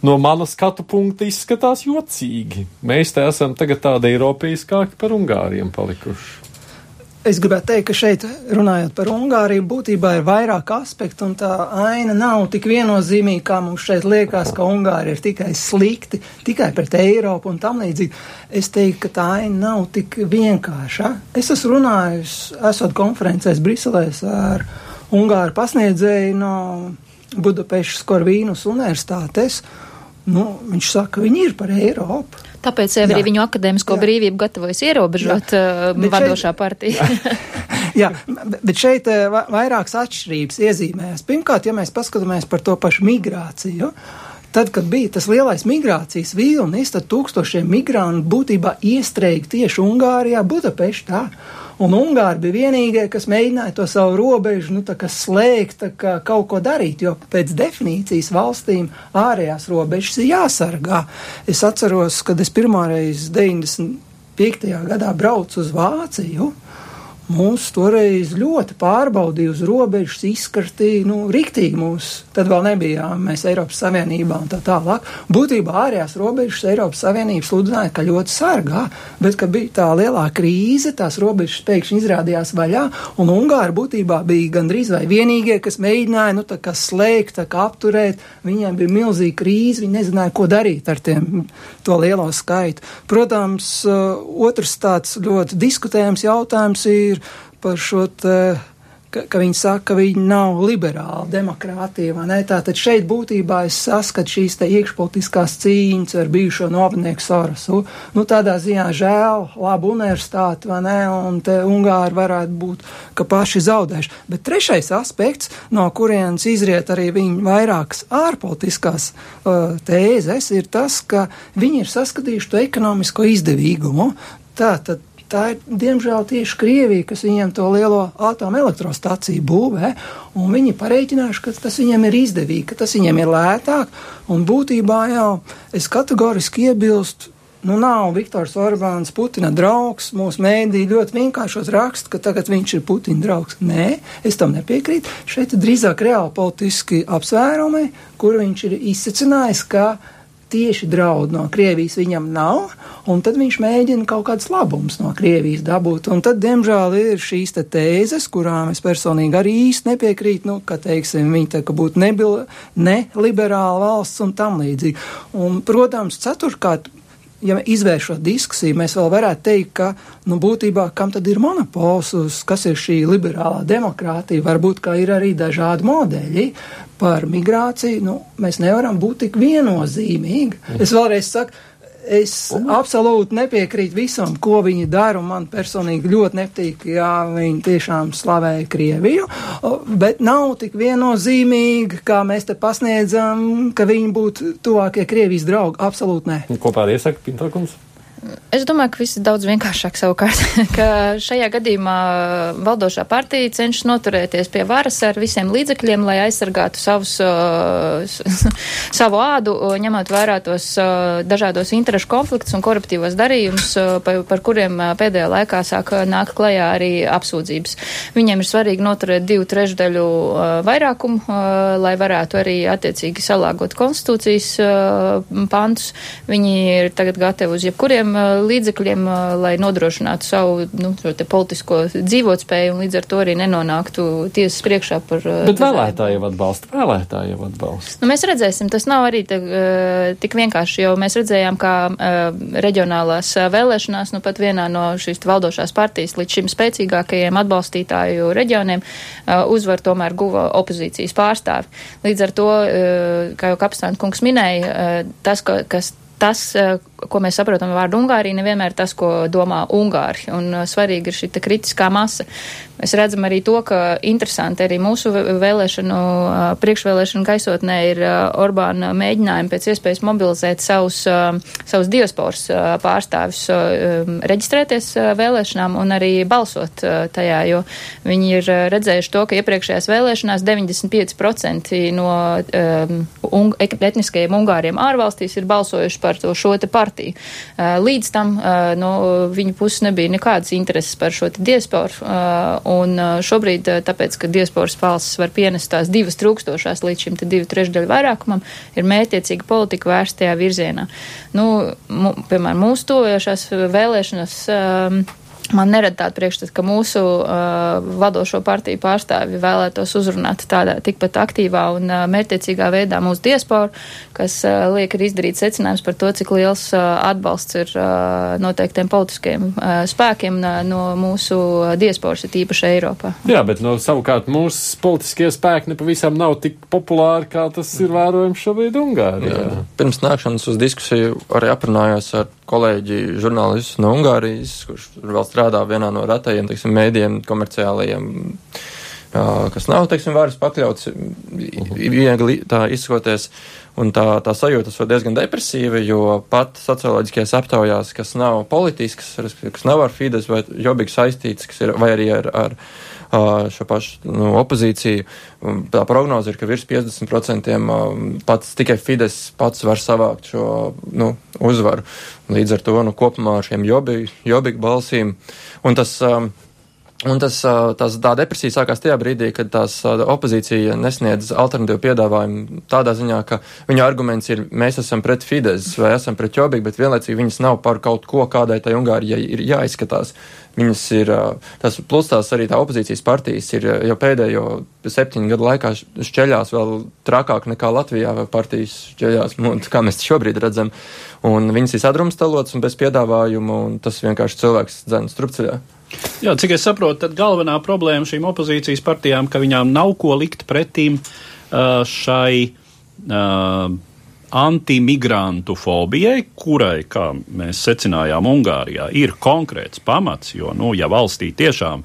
no mana skatu punkta izskatās jocīgi. Mēs te esam tagad tādi eiropeiskāki par Ungāriem palikuši. Es gribētu teikt, ka šeit, runājot par Ungāriju, būtībā ir vairāk aspektu, un tā aina nav tik viennozīmīga, kā mums šeit liekas, ka Ungāri ir tikai slikti, tikai pret Eiropu un tam līdzīgi. Es teiktu, ka tā aina nav tik vienkārša. Es esmu runājis, esot konferencēs Briselēs ar Ungāru pasniedzēju no Budapešas Korvīnus universitātes. Nu, viņš saka, ka viņi ir par Eiropu. Tāpēc jau arī viņu akadēmisko jā. brīvību gatavojas ierobežot jā. vadošā šeit, partija. *laughs* jā, bet šeit uh, vairākas atšķirības iezīmējas. Pirmkārt, ja mēs paskatāmies par to pašu migrāciju. Tad, kad bija tas lielais migrācijas vilnis, tad tūkstošiem migrantu būtībā iestrēga tieši Ungārijā, Budapeštā. Un Ungāri bija vienīgie, kas mēģināja to savu robežu, nu, slēgt, kā kaut ko darīt, jo pēc definīcijas valstīm ārējās robežas ir jāsargā. Es atceros, kad es pirmoreiz 95. gadā braucu uz Vāciju. Mūs toreiz ļoti pārbaudīja uz robežas, izskartīja, nu, riktīgi mūs. Tad vēl nebijām mēs Eiropas Savienībā un tā tālāk. Būtībā ārējās robežas Eiropas Savienības sludināja, ka ļoti sargā, bet, ka bija tā lielā krīze, tās robežas pēkšņi izrādījās vaļā, un Ungāri būtībā bija gandrīz vai vienīgie, kas mēģināja, nu, tā kā slēgt, tā kā apturēt. Viņiem bija milzīga krīze, viņi nezināja, ko darīt ar tiem, to lielo skaitu. Protams, otrs tāds ļoti diskutējams jautājums ir, ir par šo te, ka, ka viņi saka, ka viņi nav liberāli demokrātija, vai ne? Tātad šeit būtībā es saskatu šīs te iekšpolitiskās cīņas ar bijušo novanieku Sorosu. Nu, tādā ziņā žēl, labu universitāti, vai ne? Un te Ungāri varētu būt, ka paši zaudējuši. Bet trešais aspekts, no kurienes izriet arī viņa vairākas ārpolitiskās uh, tēzes, ir tas, ka viņi ir saskatījuši to ekonomisko izdevīgumu. Tātad tā ir diemžēl tieši Krievija, kas viņiem to lielo atomelektrostaciju būvē, un viņi pareiķinājuši, ka tas viņiem ir izdevīgi, ka tas viņiem ir lētāk, un būtībā jau es kategoriski iebilstu. Nu, nav Viktors Orbāns Putina draugs. Mūsu mēdī ļoti vienkāršos raksta, ka tagad viņš ir Putina draugs. Nē, es tam nepiekrītu. Šeit drīzāk reāli politiski apsvērumi, kur viņš ir izsacinājis, ka tieši draudu no Krievijas viņam nav, un tad viņš mēģina kaut kāds labums no Krievijas dabūt. Un tad, diemžēl, ir šīs te tēzes, kurām es personīgi arī īsti nepiekrītu, nu, ka, teiksim, viņi tā kā būtu neliberāla valsts un tam līdzīgi. Un, protams, ceturkārt, ja izvēršot diskusiju, mēs vēl varētu teikt, ka, nu, būtībā, kam tad ir monopols, uz kas ir šī liberālā demokrātija, varbūt, ka ir arī dažādi modeļi par migrāciju, nu, mēs nevaram būt tik viennozīmīgi. Es vēlreiz saku, Es un? absolūti nepiekrītu visam, ko viņi dara, un man personīgi ļoti nepatīk, ja viņi tiešām slavēja Krieviju, bet nav tik viennozīmīgi, kā mēs te pasniedzam, ka viņi būtu tuvākie Krievijas draugi. Absolūti nē. Kopā ar iesaku Pintokums? Es domāju, ka viss ir daudz vienkāršāk savukārt, *laughs* ka šajā gadījumā valdošā partija cenšas noturēties pie varas ar visiem līdzekļiem, lai aizsargātu savus, *laughs* savu ādu, ņemot vērā tos dažādos interešu konfliktus un koruptīvos darījumus, par, par kuriem pēdējā laikā sāk nākt klajā arī apsūdzības. Viņiem ir svarīgi noturēt divu trešdaļu vairākumu, lai varētu arī attiecīgi salāgot konstitūcijas pantus. Viņi ir tagad gatavi uz jebkuriem visiem uh, līdzekļiem, uh, lai nodrošinātu savu nu, politisko dzīvotspēju un līdz ar to arī nenonāktu tiesas priekšā par. Uh, Bet vēlētāji jau atbalsta, vēlētāji jau atbalsta. Nu, mēs redzēsim, tas nav arī tā, tik vienkārši, jo mēs redzējām, kā reģionālās vēlēšanās, nu pat vienā no šīs valdošās partijas līdz šim spēcīgākajiem atbalstītāju reģioniem uzvar tomēr guva opozīcijas pārstāvi. Līdz ar to, kā jau Kapstāna kungs minēja, tas, kas tas, ko mēs saprotam ar vārdu Ungārija, nevienmēr tas, ko domā Ungāri. Un uh, svarīgi ir šī kritiskā masa. Mēs redzam arī to, ka interesanti arī mūsu vēlēšanu, uh, priekšvēlēšanu gaisotnē ir uh, Orbāna mēģinājumi pēc iespējas mobilizēt savus, savus diasporas pārstāvis, uh, reģistrēties vēlēšanām un arī balsot tajā, jo viņi ir redzējuši to, ka iepriekšējās vēlēšanās 95% no um, etniskajiem Ungāriem ārvalstīs ir balsojuši par to šo te partiju partiju. Līdz tam no viņa puses nebija nekādas intereses par šo diasporu, un šobrīd, tāpēc, ka diasporas valsts var pienest tās divas trūkstošās līdz šim divu trešdaļu vairākumam, ir mētiecīga politika vērstajā virzienā. Nu, piemēram, mūsu tojošās vēlēšanas. Um, Man nerada tādu priekšstatu, ka mūsu uh, vadošo partiju pārstāvi vēlētos uzrunāt tādā tikpat aktīvā un uh, mērķiecīgā veidā mūsu diasporu, kas uh, liek arī izdarīt secinājums par to, cik liels uh, atbalsts ir uh, noteiktiem politiskiem uh, spēkiem uh, no mūsu diasporas, ir tīpaši Eiropā. Jā, bet no savukārt mūsu politiskie spēki nepavisam nav tik populāri, kā tas ir vērojams šobrīd Ungārijā. Jā. Pirms nākšanas uz diskusiju arī aprunājos ar kolēģi žurnālistu no Ungārijas, kurš vēl strādā vienā no retajiem, teiksim, mēdiem, komerciālajiem kas nav, teiksim, varas pakļauts, viegli tā izskoties. Un tā, tā sajūta ir diezgan depresīva, jo pat socioloģiskajās aptaujās, kas nav politiskas, kas nav ar Fides vai Jobiku saistīts, kas ir, vai arī ar, ar šo pašu nu, opozīciju, tā prognoze ir, ka virs 50% pats tikai Fides pats var savākt šo nu, uzvaru. Līdz ar to nu, kopumā ar šiem Jobiku balsīm. Un tas, um, Un tas, tas, tā depresija sākās tajā brīdī, kad tās opozīcija nesniedz alternatīvu piedāvājumu tādā ziņā, ka viņu arguments ir, mēs esam pret Fidesz vai esam pret Jobiku, bet vienlaicīgi viņas nav par kaut ko, kādai tai Ungārijai ir jāizskatās. Viņas ir, tas plus tās arī tā opozīcijas partijas ir jau pēdējo septiņu gadu laikā šķeļās vēl trakāk nekā Latvijā partijas šķeļās, kā mēs šobrīd redzam. Un viņas ir sadrumstalotas un bez piedāvājumu, un tas vienkārši cilvēks dzen strupceļā. Jā, cik es saprotu, tad galvenā problēma šīm opozīcijas partijām, ka viņām nav ko likt pretīm uh, šai uh, antimigrantu fobijai, kurai, kā mēs secinājām Ungārijā, ir konkrēts pamats, jo, nu, ja valstī tiešām,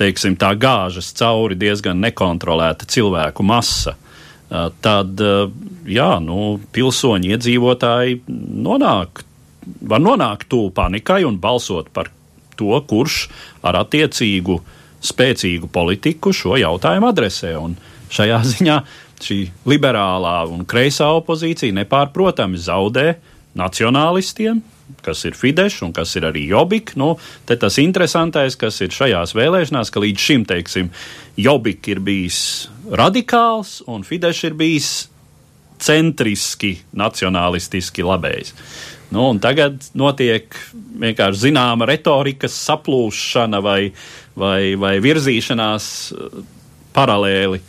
teiksim, tā gāžas cauri diezgan nekontrolēta cilvēku masa, uh, tad, uh, jā, nu, pilsoņi iedzīvotāji nonāk, var nonākt tuvu panikai un balsot par to, kurš ar attiecīgu spēcīgu politiku šo jautājumu adresē. Un šajā *laughs* ziņā šī liberālā un kreisā opozīcija nepārprotami zaudē nacionālistiem, kas ir Fidesz un kas ir arī Jobik. Nu, te tas interesantais, kas ir šajās vēlēšanās, ka līdz šim, teiksim, Jobik ir bijis radikāls un Fidesz ir bijis centriski, nacionālistiski labējs. Nu, tagad notiek vienkārši zināma retorikas saplūšana vai, vai, vai virzīšanās eh, paralēli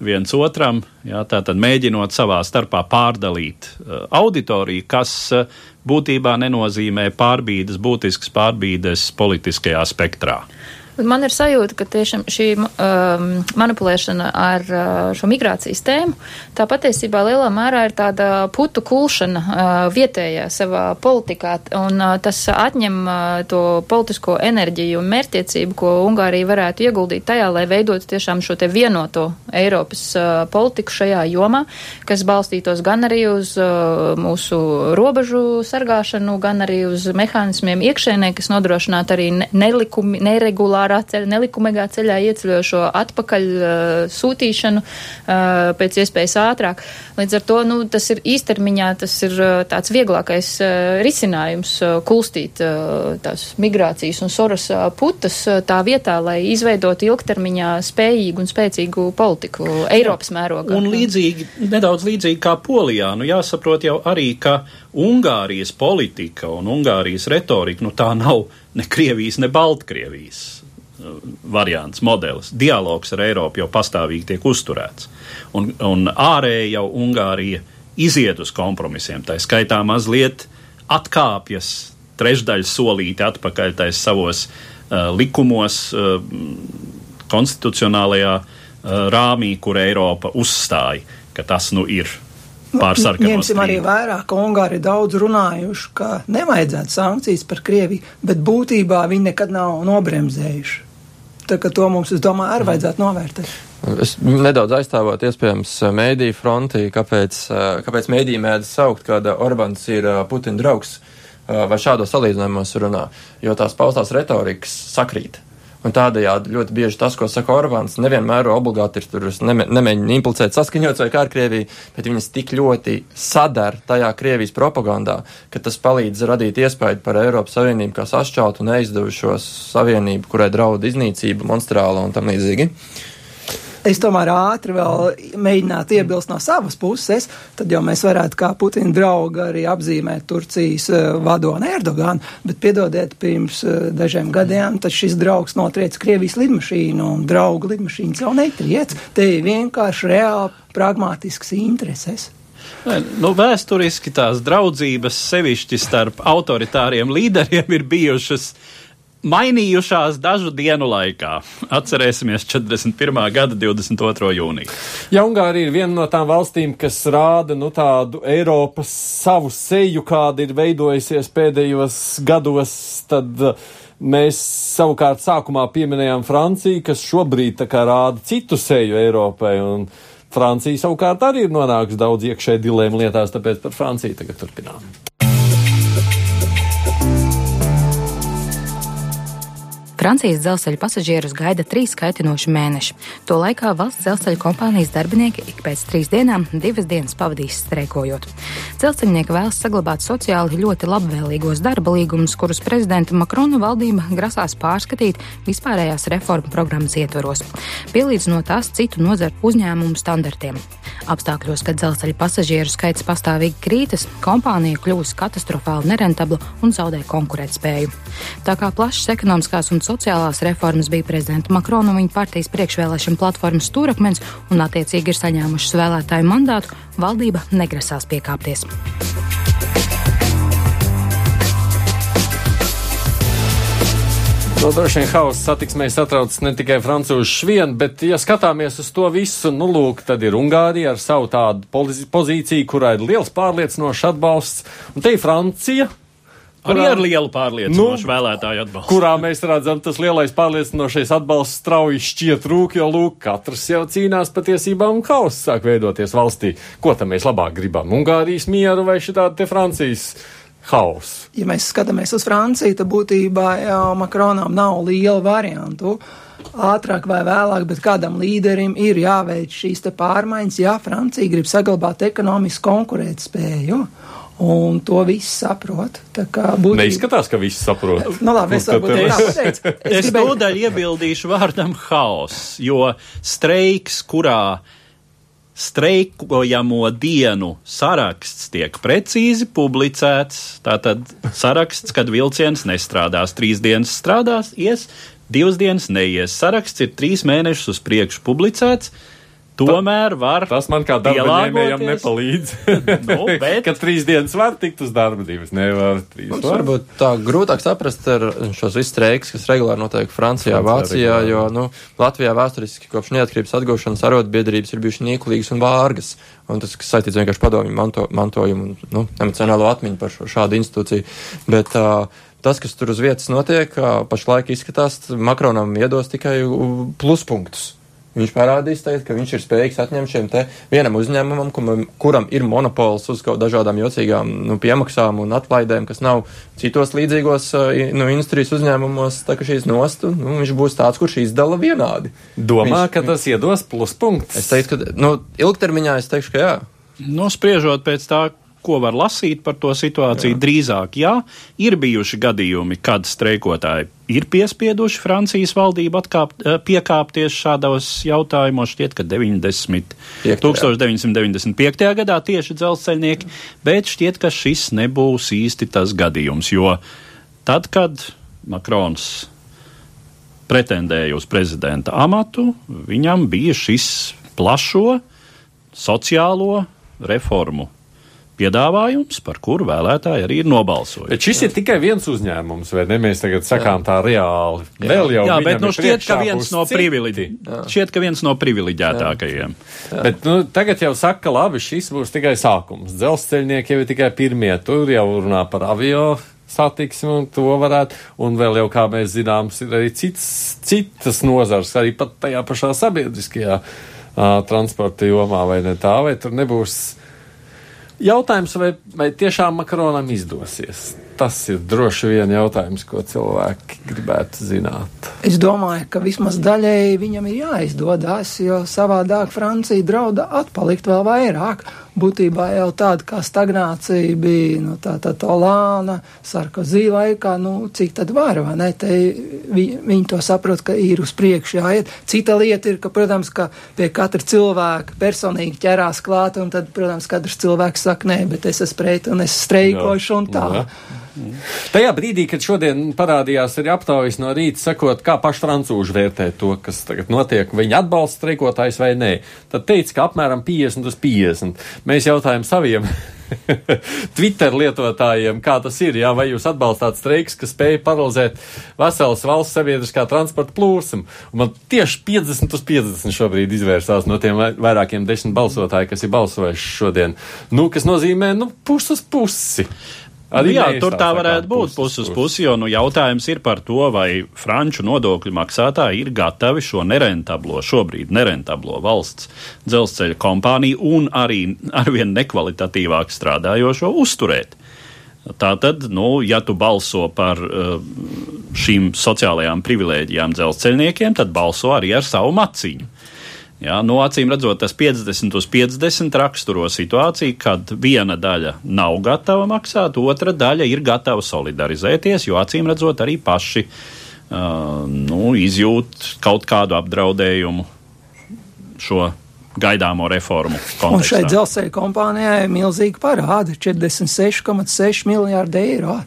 viens otram, jā, tātad mēģinot savā starpā pārdalīt uh, auditoriju, kas uh, būtībā nenozīmē pārbīdes, būtiskas pārbīdes politiskajā spektrā. Man ir sajūta, ka tiešām šī um, manipulēšana ar uh, šo migrācijas tēmu, tā patiesībā lielā mērā ir tāda putu kulšana uh, vietējā savā politikā, un uh, tas atņem uh, to politisko enerģiju un mērķiecību, ko Ungārija varētu ieguldīt tajā, lai veidotu tiešām šo te vienoto Eiropas uh, politiku šajā jomā, kas balstītos gan arī uz uh, mūsu robežu sargāšanu, gan arī uz mehānismiem iekšēnē, kas nodrošinātu arī nelikumi, neregulāri neregulārā ceļa, nelikumīgā ceļā ieceļošo atpakaļ uh, sūtīšanu uh, pēc iespējas ātrāk. Līdz ar to nu, tas ir īstermiņā, tas ir uh, tāds vieglākais risinājums kulstīt tās migrācijas un soras putas tā vietā, lai izveidotu ilgtermiņā spējīgu un spēcīgu politiku Eiropas mērogā. Un līdzīgi, nedaudz līdzīgi kā Polijā, nu jāsaprot jau arī, ka Ungārijas politika un Ungārijas retorika, nu tā nav ne Krievijas, ne Baltkrievijas variants, modelis. Dialogs ar Eiropu jau pastāvīgi tiek uzturēts. Un, un ārēji jau Ungārija iziet uz kompromisiem. Tā skaitā mazliet atkāpjas trešdaļu solīti atpakaļ tais savos uh, likumos, uh, konstitucionālajā uh, rāmī, kur Eiropa uzstāja, ka tas nu ir pārsargāts. Ņemsim arī vērā, ka Ungāri daudz runājuši, ka nevajadzētu sankcijas par Krieviju, bet būtībā viņi nekad nav nobremzējuši. Tā kā to mums, es domāju, arī vajadzētu novērtēt. Es nedaudz aizstāvot, iespējams, mēdīju fronti, kāpēc, kāpēc mēdīji mēdz saukt, ka Orbāns ir Putina draugs vai šādos salīdzinājumos runā, jo tās paustās retorikas sakrīt. Un tādējādi ļoti bieži tas, ko saka Orbāns, nevienmēr obligāti ir tur, nemēģina implicēt saskaņots vai kā ar Krieviju, bet viņas tik ļoti sadara tajā Krievijas propagandā, ka tas palīdz radīt iespēju par Eiropas Savienību kā sašķeltu un neizdevušos savienību, kurai draud iznīcība, monstrāla un tam līdzīgi. Uh, es tomēr ātri vēl mēģinātu iebilst no savas puses, tad jau mēs varētu kā Putina draugu arī apzīmēt Turcijas uh, vadoni Erdoganu, bet piedodiet, pirms uh, dažiem gadiem tad šis draugs notriec Krievijas lidmašīnu un draugu lidmašīnas jau netriec. Te ir vienkārši reāli pragmātisks intereses. Nu, vēsturiski tās draudzības sevišķi starp autoritāriem līderiem ir bijušas uh, mainījušās dažu dienu laikā. Atcerēsimies 41. gada 22. jūniju. Ja Ungārija ir viena no tām valstīm, kas rāda nu, tādu Eiropas savu seju, kāda ir veidojusies pēdējos gados, tad uh, Mēs savukārt sākumā pieminējām Franciju, kas šobrīd rāda citu seju Eiropai. Francija savukārt arī ir nonākusi daudz iekšēji dilēmu lietās, tāpēc par Franciju tagad turpinām. Francijas dzelzceļa pasažierus gaida trīs kaitinoši mēneši. To laikā valsts dzelzceļa kompānijas darbinieki ik pēc trīs dienām divas dienas pavadīs streikojot. Dzelzceļnieki vēlas saglabāt sociāli ļoti labvēlīgos darba līgumus, kurus prezidenta Makrona valdība grasās pārskatīt vispārējās reformu programmas ietvaros, pielīdzinot tās citu nozaru uzņēmumu standartiem. Apstākļos, kad dzelzceļa pasažieru skaits pastāvīgi krītas, kompānija kļūst katastrofāli nerentabla un zaudē konkurētspēju. Tā kā plašas ekonomiskās un sociālās reformas bija prezidenta Makrona un viņa partijas priekšvēlēšana platformas stūrakmens un attiecīgi ir saņēmušas vēlētāju mandātu, valdība negrasās piekāpties. No, droši vien hausa satiksmē satrauc ne tikai francūžus vien, bet, ja skatāmies uz to visu, nu, lūk, tad ir Ungārija ar savu tādu pozīciju, kurā ir liels pārliecinošs atbalsts, un te ir Francija, Arī ar lielu pārliecinošu nu, vēlētāju atbalstu. Kurā mēs redzam, tas lielais pārliecinošais atbalsts strauji šķiet rūk, jo lūk, katrs jau cīnās patiesībā un hauss sāk veidoties valstī. Ko tam mēs labāk gribam? Ungārijas mieru vai šitādi te Francijas? Haus. Ja mēs skatāmies uz Franciju, tad būtībā jau Makronam nav liela variantu. Ātrāk vai vēlāk, bet kādam līderim ir jāveic šīs pārmaiņas, ja Francija grib saglabāt ekonomisku konkurētspēju. Un to viss saprot. Būtībā... Neizskatās, ka viss saprot. Nu, labi, es varbūt tā pateicu. Es, es gribēju... tūdaļ iebildīšu vārdam haoss, jo streiks, kurā streikojamo dienu saraksts tiek precīzi publicēts. Tātad saraksts, kad vilciens nestrādās, trīs dienas strādās, ies, divas dienas neies. Saraksts ir trīs mēnešus uz priekšu publicēts. Tomēr var. Tas man kā darbaņēmējam nepalīdz. nu, bet... *laughs* Kad trīs dienas var tikt uz darba, divas nevar. Mums var. varbūt tā grūtāk saprast ar šos visus streikus, kas regulāri notiek Francijā, Vācijā, jo, nu, Latvijā vēsturiski kopš neatkarības atgūšanas arotbiedrības ir bijušas niekulīgas un vārgas. Un tas, kas saistīts vienkārši padomju manto, mantojumu un, nu, emocionālo atmiņu par šo, šādu institūciju. Bet, uh, tas, kas tur uz vietas notiek, pašlaik izskatās, Makronam iedos tikai pluspunktus. Viņš parādīs, teikt, ka viņš ir spējīgs atņemt šiem te vienam uzņēmumam, kuram, kuram ir monopols uz kaut dažādām jocīgām nu, piemaksām un atlaidēm, kas nav citos līdzīgos nu, industrijas uzņēmumos, tā ka šīs nostu, nu, viņš būs tāds, kurš izdala vienādi. Domā, viņš, ka tas iedos pluspunktus? Es teiktu, ka, nu, ilgtermiņā es teikšu, ka jā. Nospriežot pēc tā, ko var lasīt par to situāciju. Jā. Drīzāk, jā, ir bijuši gadījumi, kad streikotāji ir piespieduši Francijas valdību atkāpt, eh, piekāpties šādos jautājumos. Šķiet, ka 90, 1995. gadā tieši dzelzceļnieki, bet šķiet, ka šis nebūs īsti tas gadījums, jo tad, kad Makrons pretendēja uz prezidenta amatu, viņam bija šis plašo sociālo reformu piedāvājums, par kuru vēlētāji arī ir nobalsojuši. Bet šis jā. ir tikai viens uzņēmums, vai ne? Mēs tagad sakām jā. tā reāli. Jā. Vēl jau jā, bet nu, šķiet, ka viens no, privileģi... šķiet, ka viens no privileģētākajiem. Jā. Jā. Bet nu, tagad jau saka, ka labi, šis būs tikai sākums. Dzelzceļnieki jau ir tikai pirmie. Tur jau runā par avio satiksmi, un to varētu, un vēl jau, kā mēs zinām, ir arī cits, citas nozars, arī pat tajā pašā sabiedriskajā uh, transporta jomā, vai ne tā, vai tur nebūs Jautājums, vai, vai tiešām Makronam izdosies? Tas ir droši vien jautājums, ko cilvēki gribētu zināt. Es domāju, ka vismaz daļēji viņam ir jāizdodas, jo savādāk Francija drauda atpalikt vēl vairāk būtībā jau tāda kā stagnācija bija, nu, tā tā Olāna, Sarkozī laikā, nu, cik tad var, vai ne, te vi, viņi to saprot, ka ir uz priekšu jāiet. Cita lieta ir, ka, protams, ka pie katra cilvēka personīgi ķerās klāt, un tad, protams, katrs cilvēks saka, nē, bet es esmu pret, un es streikošu, un tā. Jā. Tajā brīdī, kad šodien parādījās arī aptaujas no rīta, sakot, kā paši francūži vērtē to, kas tagad notiek, viņi atbalsta streikotājs vai nē, tad teica, ka apmēram 50 uz 50. Mēs jautājam saviem *laughs* Twitter lietotājiem, kā tas ir, jā, vai jūs atbalstāt streiks, kas spēj paralizēt veselas valsts sabiedriskā transporta plūsmu. Man tieši 50 uz 50 šobrīd izvērsās no tiem vairākiem desmit balsotāji, kas ir balsojuši šodien. Nu, kas nozīmē, nu, pusi uz pusi. Arī jā, tur tā varētu būt puses uz pusi, jo nu, jautājums ir par to, vai franču nodokļu maksātāji ir gatavi šo nerentablo, šobrīd nerentablo valsts dzelzceļa kompāniju un arī arvien nekvalitatīvāk strādājošo uzturēt. Tātad, nu, ja tu balso par uh, šīm sociālajām privilēģijām dzelzceļniekiem, tad balso arī ar savu maciņu. Jā, no acīm redzot, tas 50 uz 50 raksturo situāciju, kad viena daļa nav gatava maksāt, otra daļa ir gatava solidarizēties, jo acīm redzot, arī paši uh, nu, izjūt kaut kādu apdraudējumu šo gaidāmo reformu kontekstā. Un šai dzelzceļa kompānijai ir milzīgi parādi - 46,6 miljārdi eiro.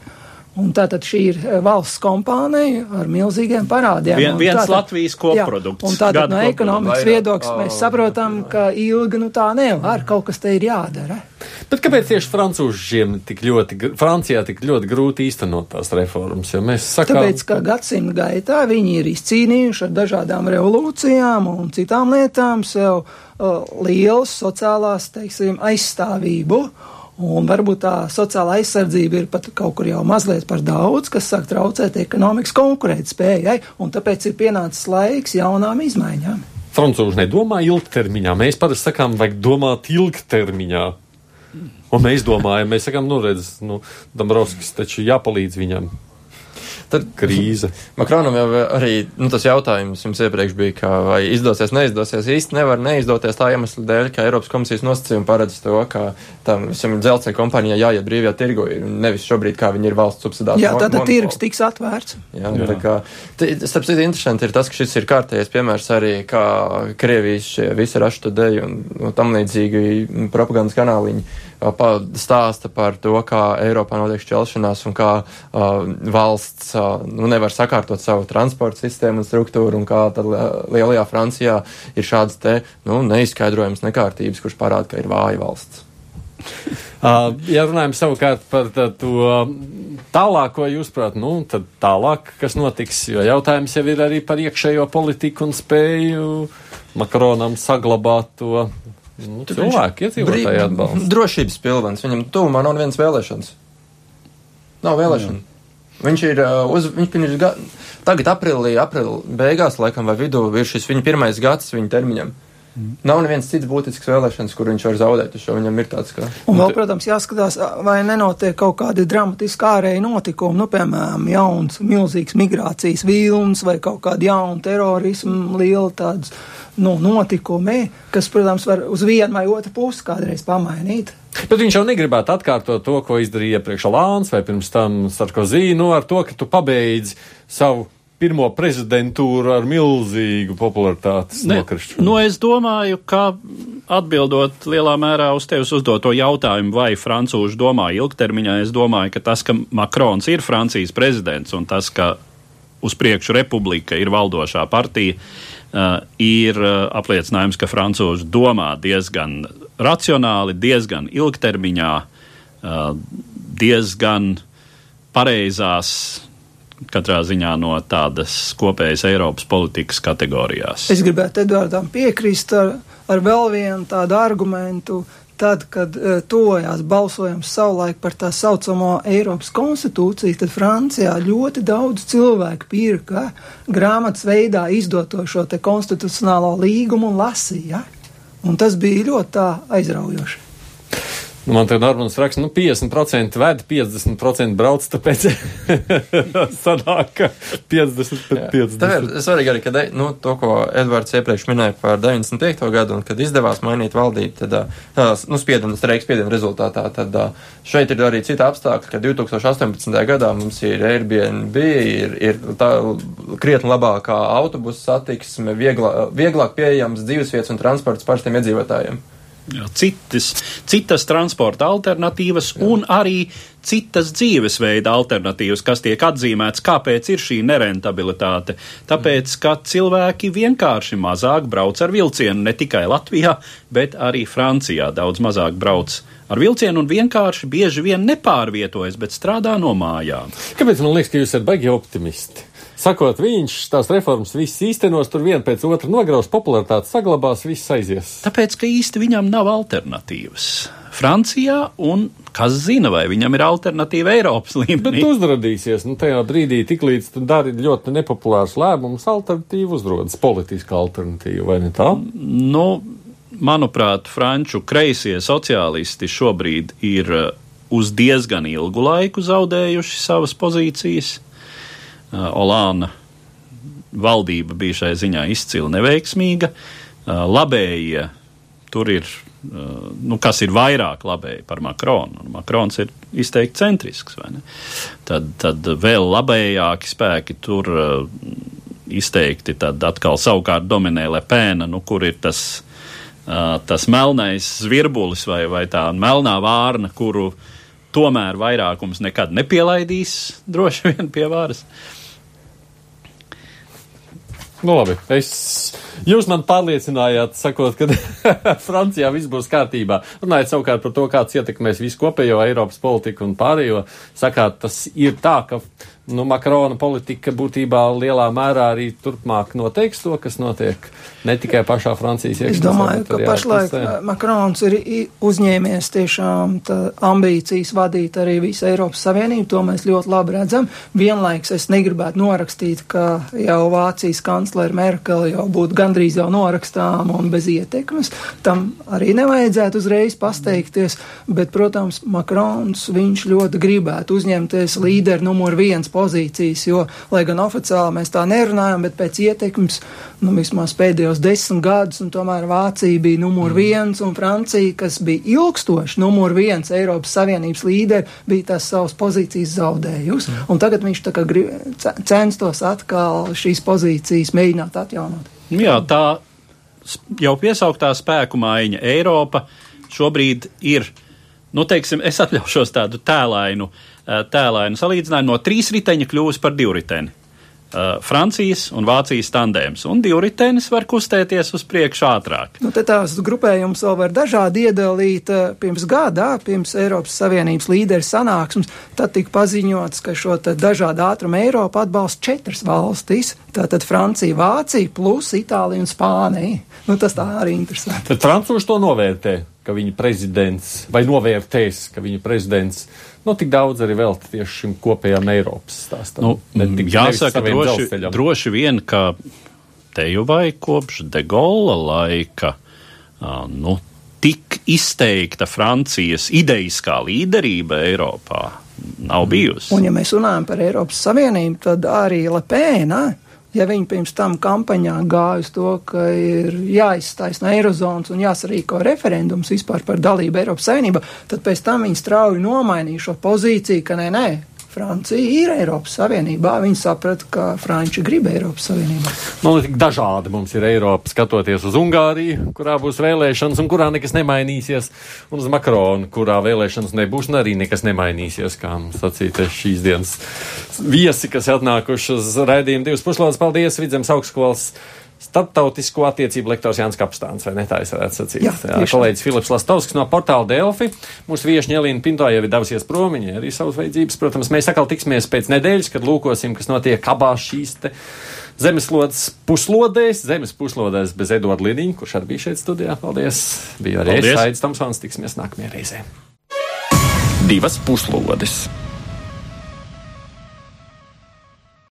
Un tātad šī ir eh, valsts kompānija ar milzīgiem parādiem. Vien- viens tātad- Latvijas koprodukts, Jā, un tātad no ekonomikas viedokļa mēs ā, saprotam, ka ilgi nu tā nevar, kaut kas te ir jādara. Bet kāpēc tieši francūžiem tik ļoti, Francijā tik ļoti grūti īstenot tās reformas? Jo mēs sakām, Tāpēc, ka gadsimta gaitā viņi ir izcīnījuši ar dažādām revolūcijām un citām lietām sev uh, lielas sociālās, teiksim, aizstāvību. Un varbūt tā sociālā aizsardzība ir pat kaut kur jau mazliet par daudz, kas sāk traucēt ekonomikas konkurētspējai, un tāpēc ir pienācis laiks jaunām izmaiņām. Francūži nedomā ilgtermiņā. Mēs parasti sakām, vajag domāt ilgtermiņā. Un mēs domājam, mēs sakām, nu, redz, nu, Dombrovskis taču jāpalīdz viņam. Tad Krīze. Makronam jau arī nu, tas jautājums jums iepriekš bija, ka vai izdosies, neizdosies. Īsti nevar neizdoties tā iemesla dēļ, ka Eiropas komisijas nosacījumi paredz to, ka tam visam dzelzceļa kompānijai jāiet brīvajā tirgu, nevis šobrīd, kā viņi ir valsts subsidēti. Jā, tātad tirgus tiks atvērts. Jā, Jā. tā kā, starp citu, interesanti ir tas, ka šis ir kārtējais piemērs arī, kā Krievijas šie visi raštudeji un, un tam līdzīgi propagandas kanāliņi stāsta par to, kā Eiropā notiek šķelšanās un kā uh, valsts uh, nu, nevar sakārtot savu transporta sistēmu un struktūru un kā tad lielajā Francijā ir šādas te, nu, neizskaidrojamas nekārtības, kurš parāda, ka ir vāja valsts. *laughs* Uh, ja runājam savukārt par tā, to tālāko, jūs prāt, nu, tad tālāk, kas notiks, jo jautājums jau ir arī par iekšējo politiku un spēju Makronam saglabāt to nu, cilvēku iedzīvotāju atbalstu. Drošības pilvens. Viņam tuvumā nav nevienas vēlēšanas. Nav vēlēšana. Viņš ir uh, uz, viņš pirms ga, tagad aprīlī, aprīlī beigās, laikam, vai vidū ir šis viņa pirmais gads viņa termiņam. Nav nevienas cits būtisks vēlēšanas, kur viņš var zaudēt, jo viņam ir tāds, ka. Un vēl, protams, jāskatās, vai nenotiek kaut kādi dramatiski ārēji notikumi, nu, piemēram, jauns, milzīgs migrācijas vilnis vai kaut kāda jauna terorisma liela tāds, nu, notikumi, kas, protams, var uz vienu vai otru pusi kādreiz pamainīt. Bet viņš jau negribētu atkārtot to, ko izdarīja iepriekš Lāns vai pirms tam Sarkozī, nu, ar to, ka tu pabeidzi savu pirmo prezidentūru ar milzīgu popularitātes nokrišanu. Nu, es domāju, ka atbildot lielā mērā uz tevis uzdoto jautājumu, vai francūži domā ilgtermiņā, es domāju, ka tas, ka Makrons ir Francijas prezidents un tas, ka uz priekšu republika ir valdošā partija, uh, ir uh, apliecinājums, ka francūži domā diezgan racionāli, diezgan ilgtermiņā, uh, diezgan pareizās katrā ziņā no tādas kopējas Eiropas politikas kategorijās. Es gribētu Eduardam piekrist ar, ar vēl vienu tādu argumentu. Tad, kad uh, tojās balsojums savulaik par tā saucamo Eiropas konstitūciju, tad Francijā ļoti daudz cilvēku pirka grāmatas veidā izdoto šo te konstitucionālo līgumu un lasīja. Un tas bija ļoti aizraujoši. Nu, man te Normans raksta, nu, 50% ved, 50% brauc, tāpēc *laughs* sanāk, ka 50 pret 50. Tā ir svarīgi arī, ka de, nu, to, ko Edvards iepriekš minēja par 95. gadu, un kad izdevās mainīt valdību, tad, ā, nu, spiedienu, streiks spiedienu rezultātā, tad šeit ir arī cita apstākļa, ka 2018. gadā mums ir Airbnb, ir, ir tā krietni labākā autobusu satiksme, vieglā, vieglāk pieejams dzīvesvietas un transports parastiem iedzīvotājiem. Citas, citas transporta alternatīvas Jā. un arī citas dzīvesveida alternatīvas, kas tiek atzīmēts, kāpēc ir šī nerentabilitāte. Tāpēc, ka cilvēki vienkārši mazāk brauc ar vilcienu ne tikai Latvijā, bet arī Francijā daudz mazāk brauc ar vilcienu un vienkārši bieži vien nepārvietojas, bet strādā no mājām. Kāpēc man liekas, ka jūs esat baigi optimisti? Sakot, viņš tās reformas visas īstenos, tur viena pēc otra nograus, popularitāte saglabās, viss aizies. Tāpēc, ka īsti viņam nav alternatīvas. Francijā un kas zina, vai viņam ir alternatīva Eiropas līmenī. Bet uzrādīsies, nu, tajā brīdī, tiklīdz tu dari ļoti nepopulārus lēmumus, alternatīva uzrodas, politiska alternatīva, vai ne tā? Nu, manuprāt, franču kreisie sociālisti šobrīd ir uh, uz diezgan ilgu laiku zaudējuši savas pozīcijas. Uh, Olāna valdība bija šai ziņā izcili neveiksmīga. Uh, labējie tur ir Uh, nu, kas ir vairāk labēji par Makronu. Makrons ir izteikti centrisks. Tad, tad vēl labējāki spēki tur uh, izteikti. Tad atkal savukārt dominē Lepēna, nu, kur ir tas, uh, tas melnais zvirbulis vai, vai tā melnā vārna, kuru tomēr vairākums nekad nepielaidīs *laughs* droši vien pie varas. Nu, labi, es Jūs man pārliecinājāt, sakot, ka *laughs* Francijā viss būs kārtībā. Runājot savukārt par to, kāds ietekmēs visu kopējo Eiropas politiku un pārējo, sakāt, tas ir tā, ka nu, Makrona politika būtībā lielā mērā arī turpmāk noteiks to, kas notiek ne tikai pašā Francijas iekšā. Es domāju, ka pašlaik Makrons ir uzņēmies tiešām ambīcijas vadīt arī visu Eiropas Savienību, to mēs ļoti labi redzam. Vienlaiks es negribētu norakstīt, ka jau Vācijas kanclere Merkele jau būtu gandrīz jau norakstām un bez ietekmes. Tam arī nevajadzētu uzreiz pasteikties, bet, protams, Makrons viņš ļoti gribētu uzņemties līderu numur viens pozīcijas, jo, lai gan oficiāli mēs tā nerunājam, bet pēc ietekmes, nu, vismaz pēdējos desmit gadus, un tomēr Vācija bija numur mm. viens, un Francija, kas bija ilgstoši numur viens Eiropas Savienības līderi, bija tās savas pozīcijas zaudējusi. Mm. Un tagad viņš tā kā censtos atkal šīs pozīcijas mēģināt atjaunot. Jā, tā jau piesauktā spēku maiņa Eiropa šobrīd ir, nu, teiksim, es atļaušos tādu tēlainu uh, tēlainu salīdzinājumu no trīs riteņa kļūs par divriteni. Uh, Francijas un Vācijas tandēms, un divritenis var kustēties uz priekšu ātrāk. Nu, te tās grupējums vēl var dažādi iedalīt. Eh, pirms gadā, pirms Eiropas Savienības līderu sanāksmes, tad tika paziņots, ka šo dažādu ātrumu Eiropu atbalsta četras valstis. Tātad Francija, Vācija, plus Itālija un Spānija. Nu, tas tā arī interesanti. Bet francūši to novērtē, ka viņa prezidents, vai novērtēs, ka viņa prezidents nu, tik daudz arī vēl tieši šim kopējām Eiropas stāstam. Nu, tik, jāsaka, droši, droši vien, ka te jau vai kopš De Gaulle laika, nu, tik izteikta Francijas idejiskā līderība Eiropā nav bijusi. Un, ja mēs runājam par Eiropas Savienību, tad arī Lepēna ja viņi pirms tam kampaņā gāja uz to, ka ir jāizstājas no Eirozonas un jāsarīko referendums vispār par dalību Eiropas Savienībā, tad pēc tam viņi strauji nomainīja šo pozīciju, ka nē, nē, Francija ir Eiropas Savienībā. Viņi saprata, ka Franči grib Eiropas Savienībā. Man liekas, dažādi mums ir Eiropa, skatoties uz Ungāriju, kurā būs vēlēšanas un kurā nekas nemainīsies, un uz Makronu, kurā vēlēšanas nebūs un arī nekas nemainīsies, kā mums sacīja šīs dienas viesi, kas atnākuši uz raidījumu divas puslodes. Paldies, Vidzemes augstskolas! Startautisko attiecību lektors Jānis Kapstāns, vai ne tā es varētu sacīt? Jā, Jā kolēģis Filips Lastovskis no portāla Delfi. Mūsu viešņa Elīna Pinto jau ir devusies prom, viņai arī savas vajadzības. Protams, mēs atkal tiksimies pēc nedēļas, kad lūkosim, kas notiek abās šīs te zemeslodes puslodēs, zemes puslodēs bez Eduarda Liniņa, kurš arī bija šeit studijā. Paldies! Bija arī Paldies. es, Aidis Tomsons, tiksimies nākamajā reizē. Divas puslodes!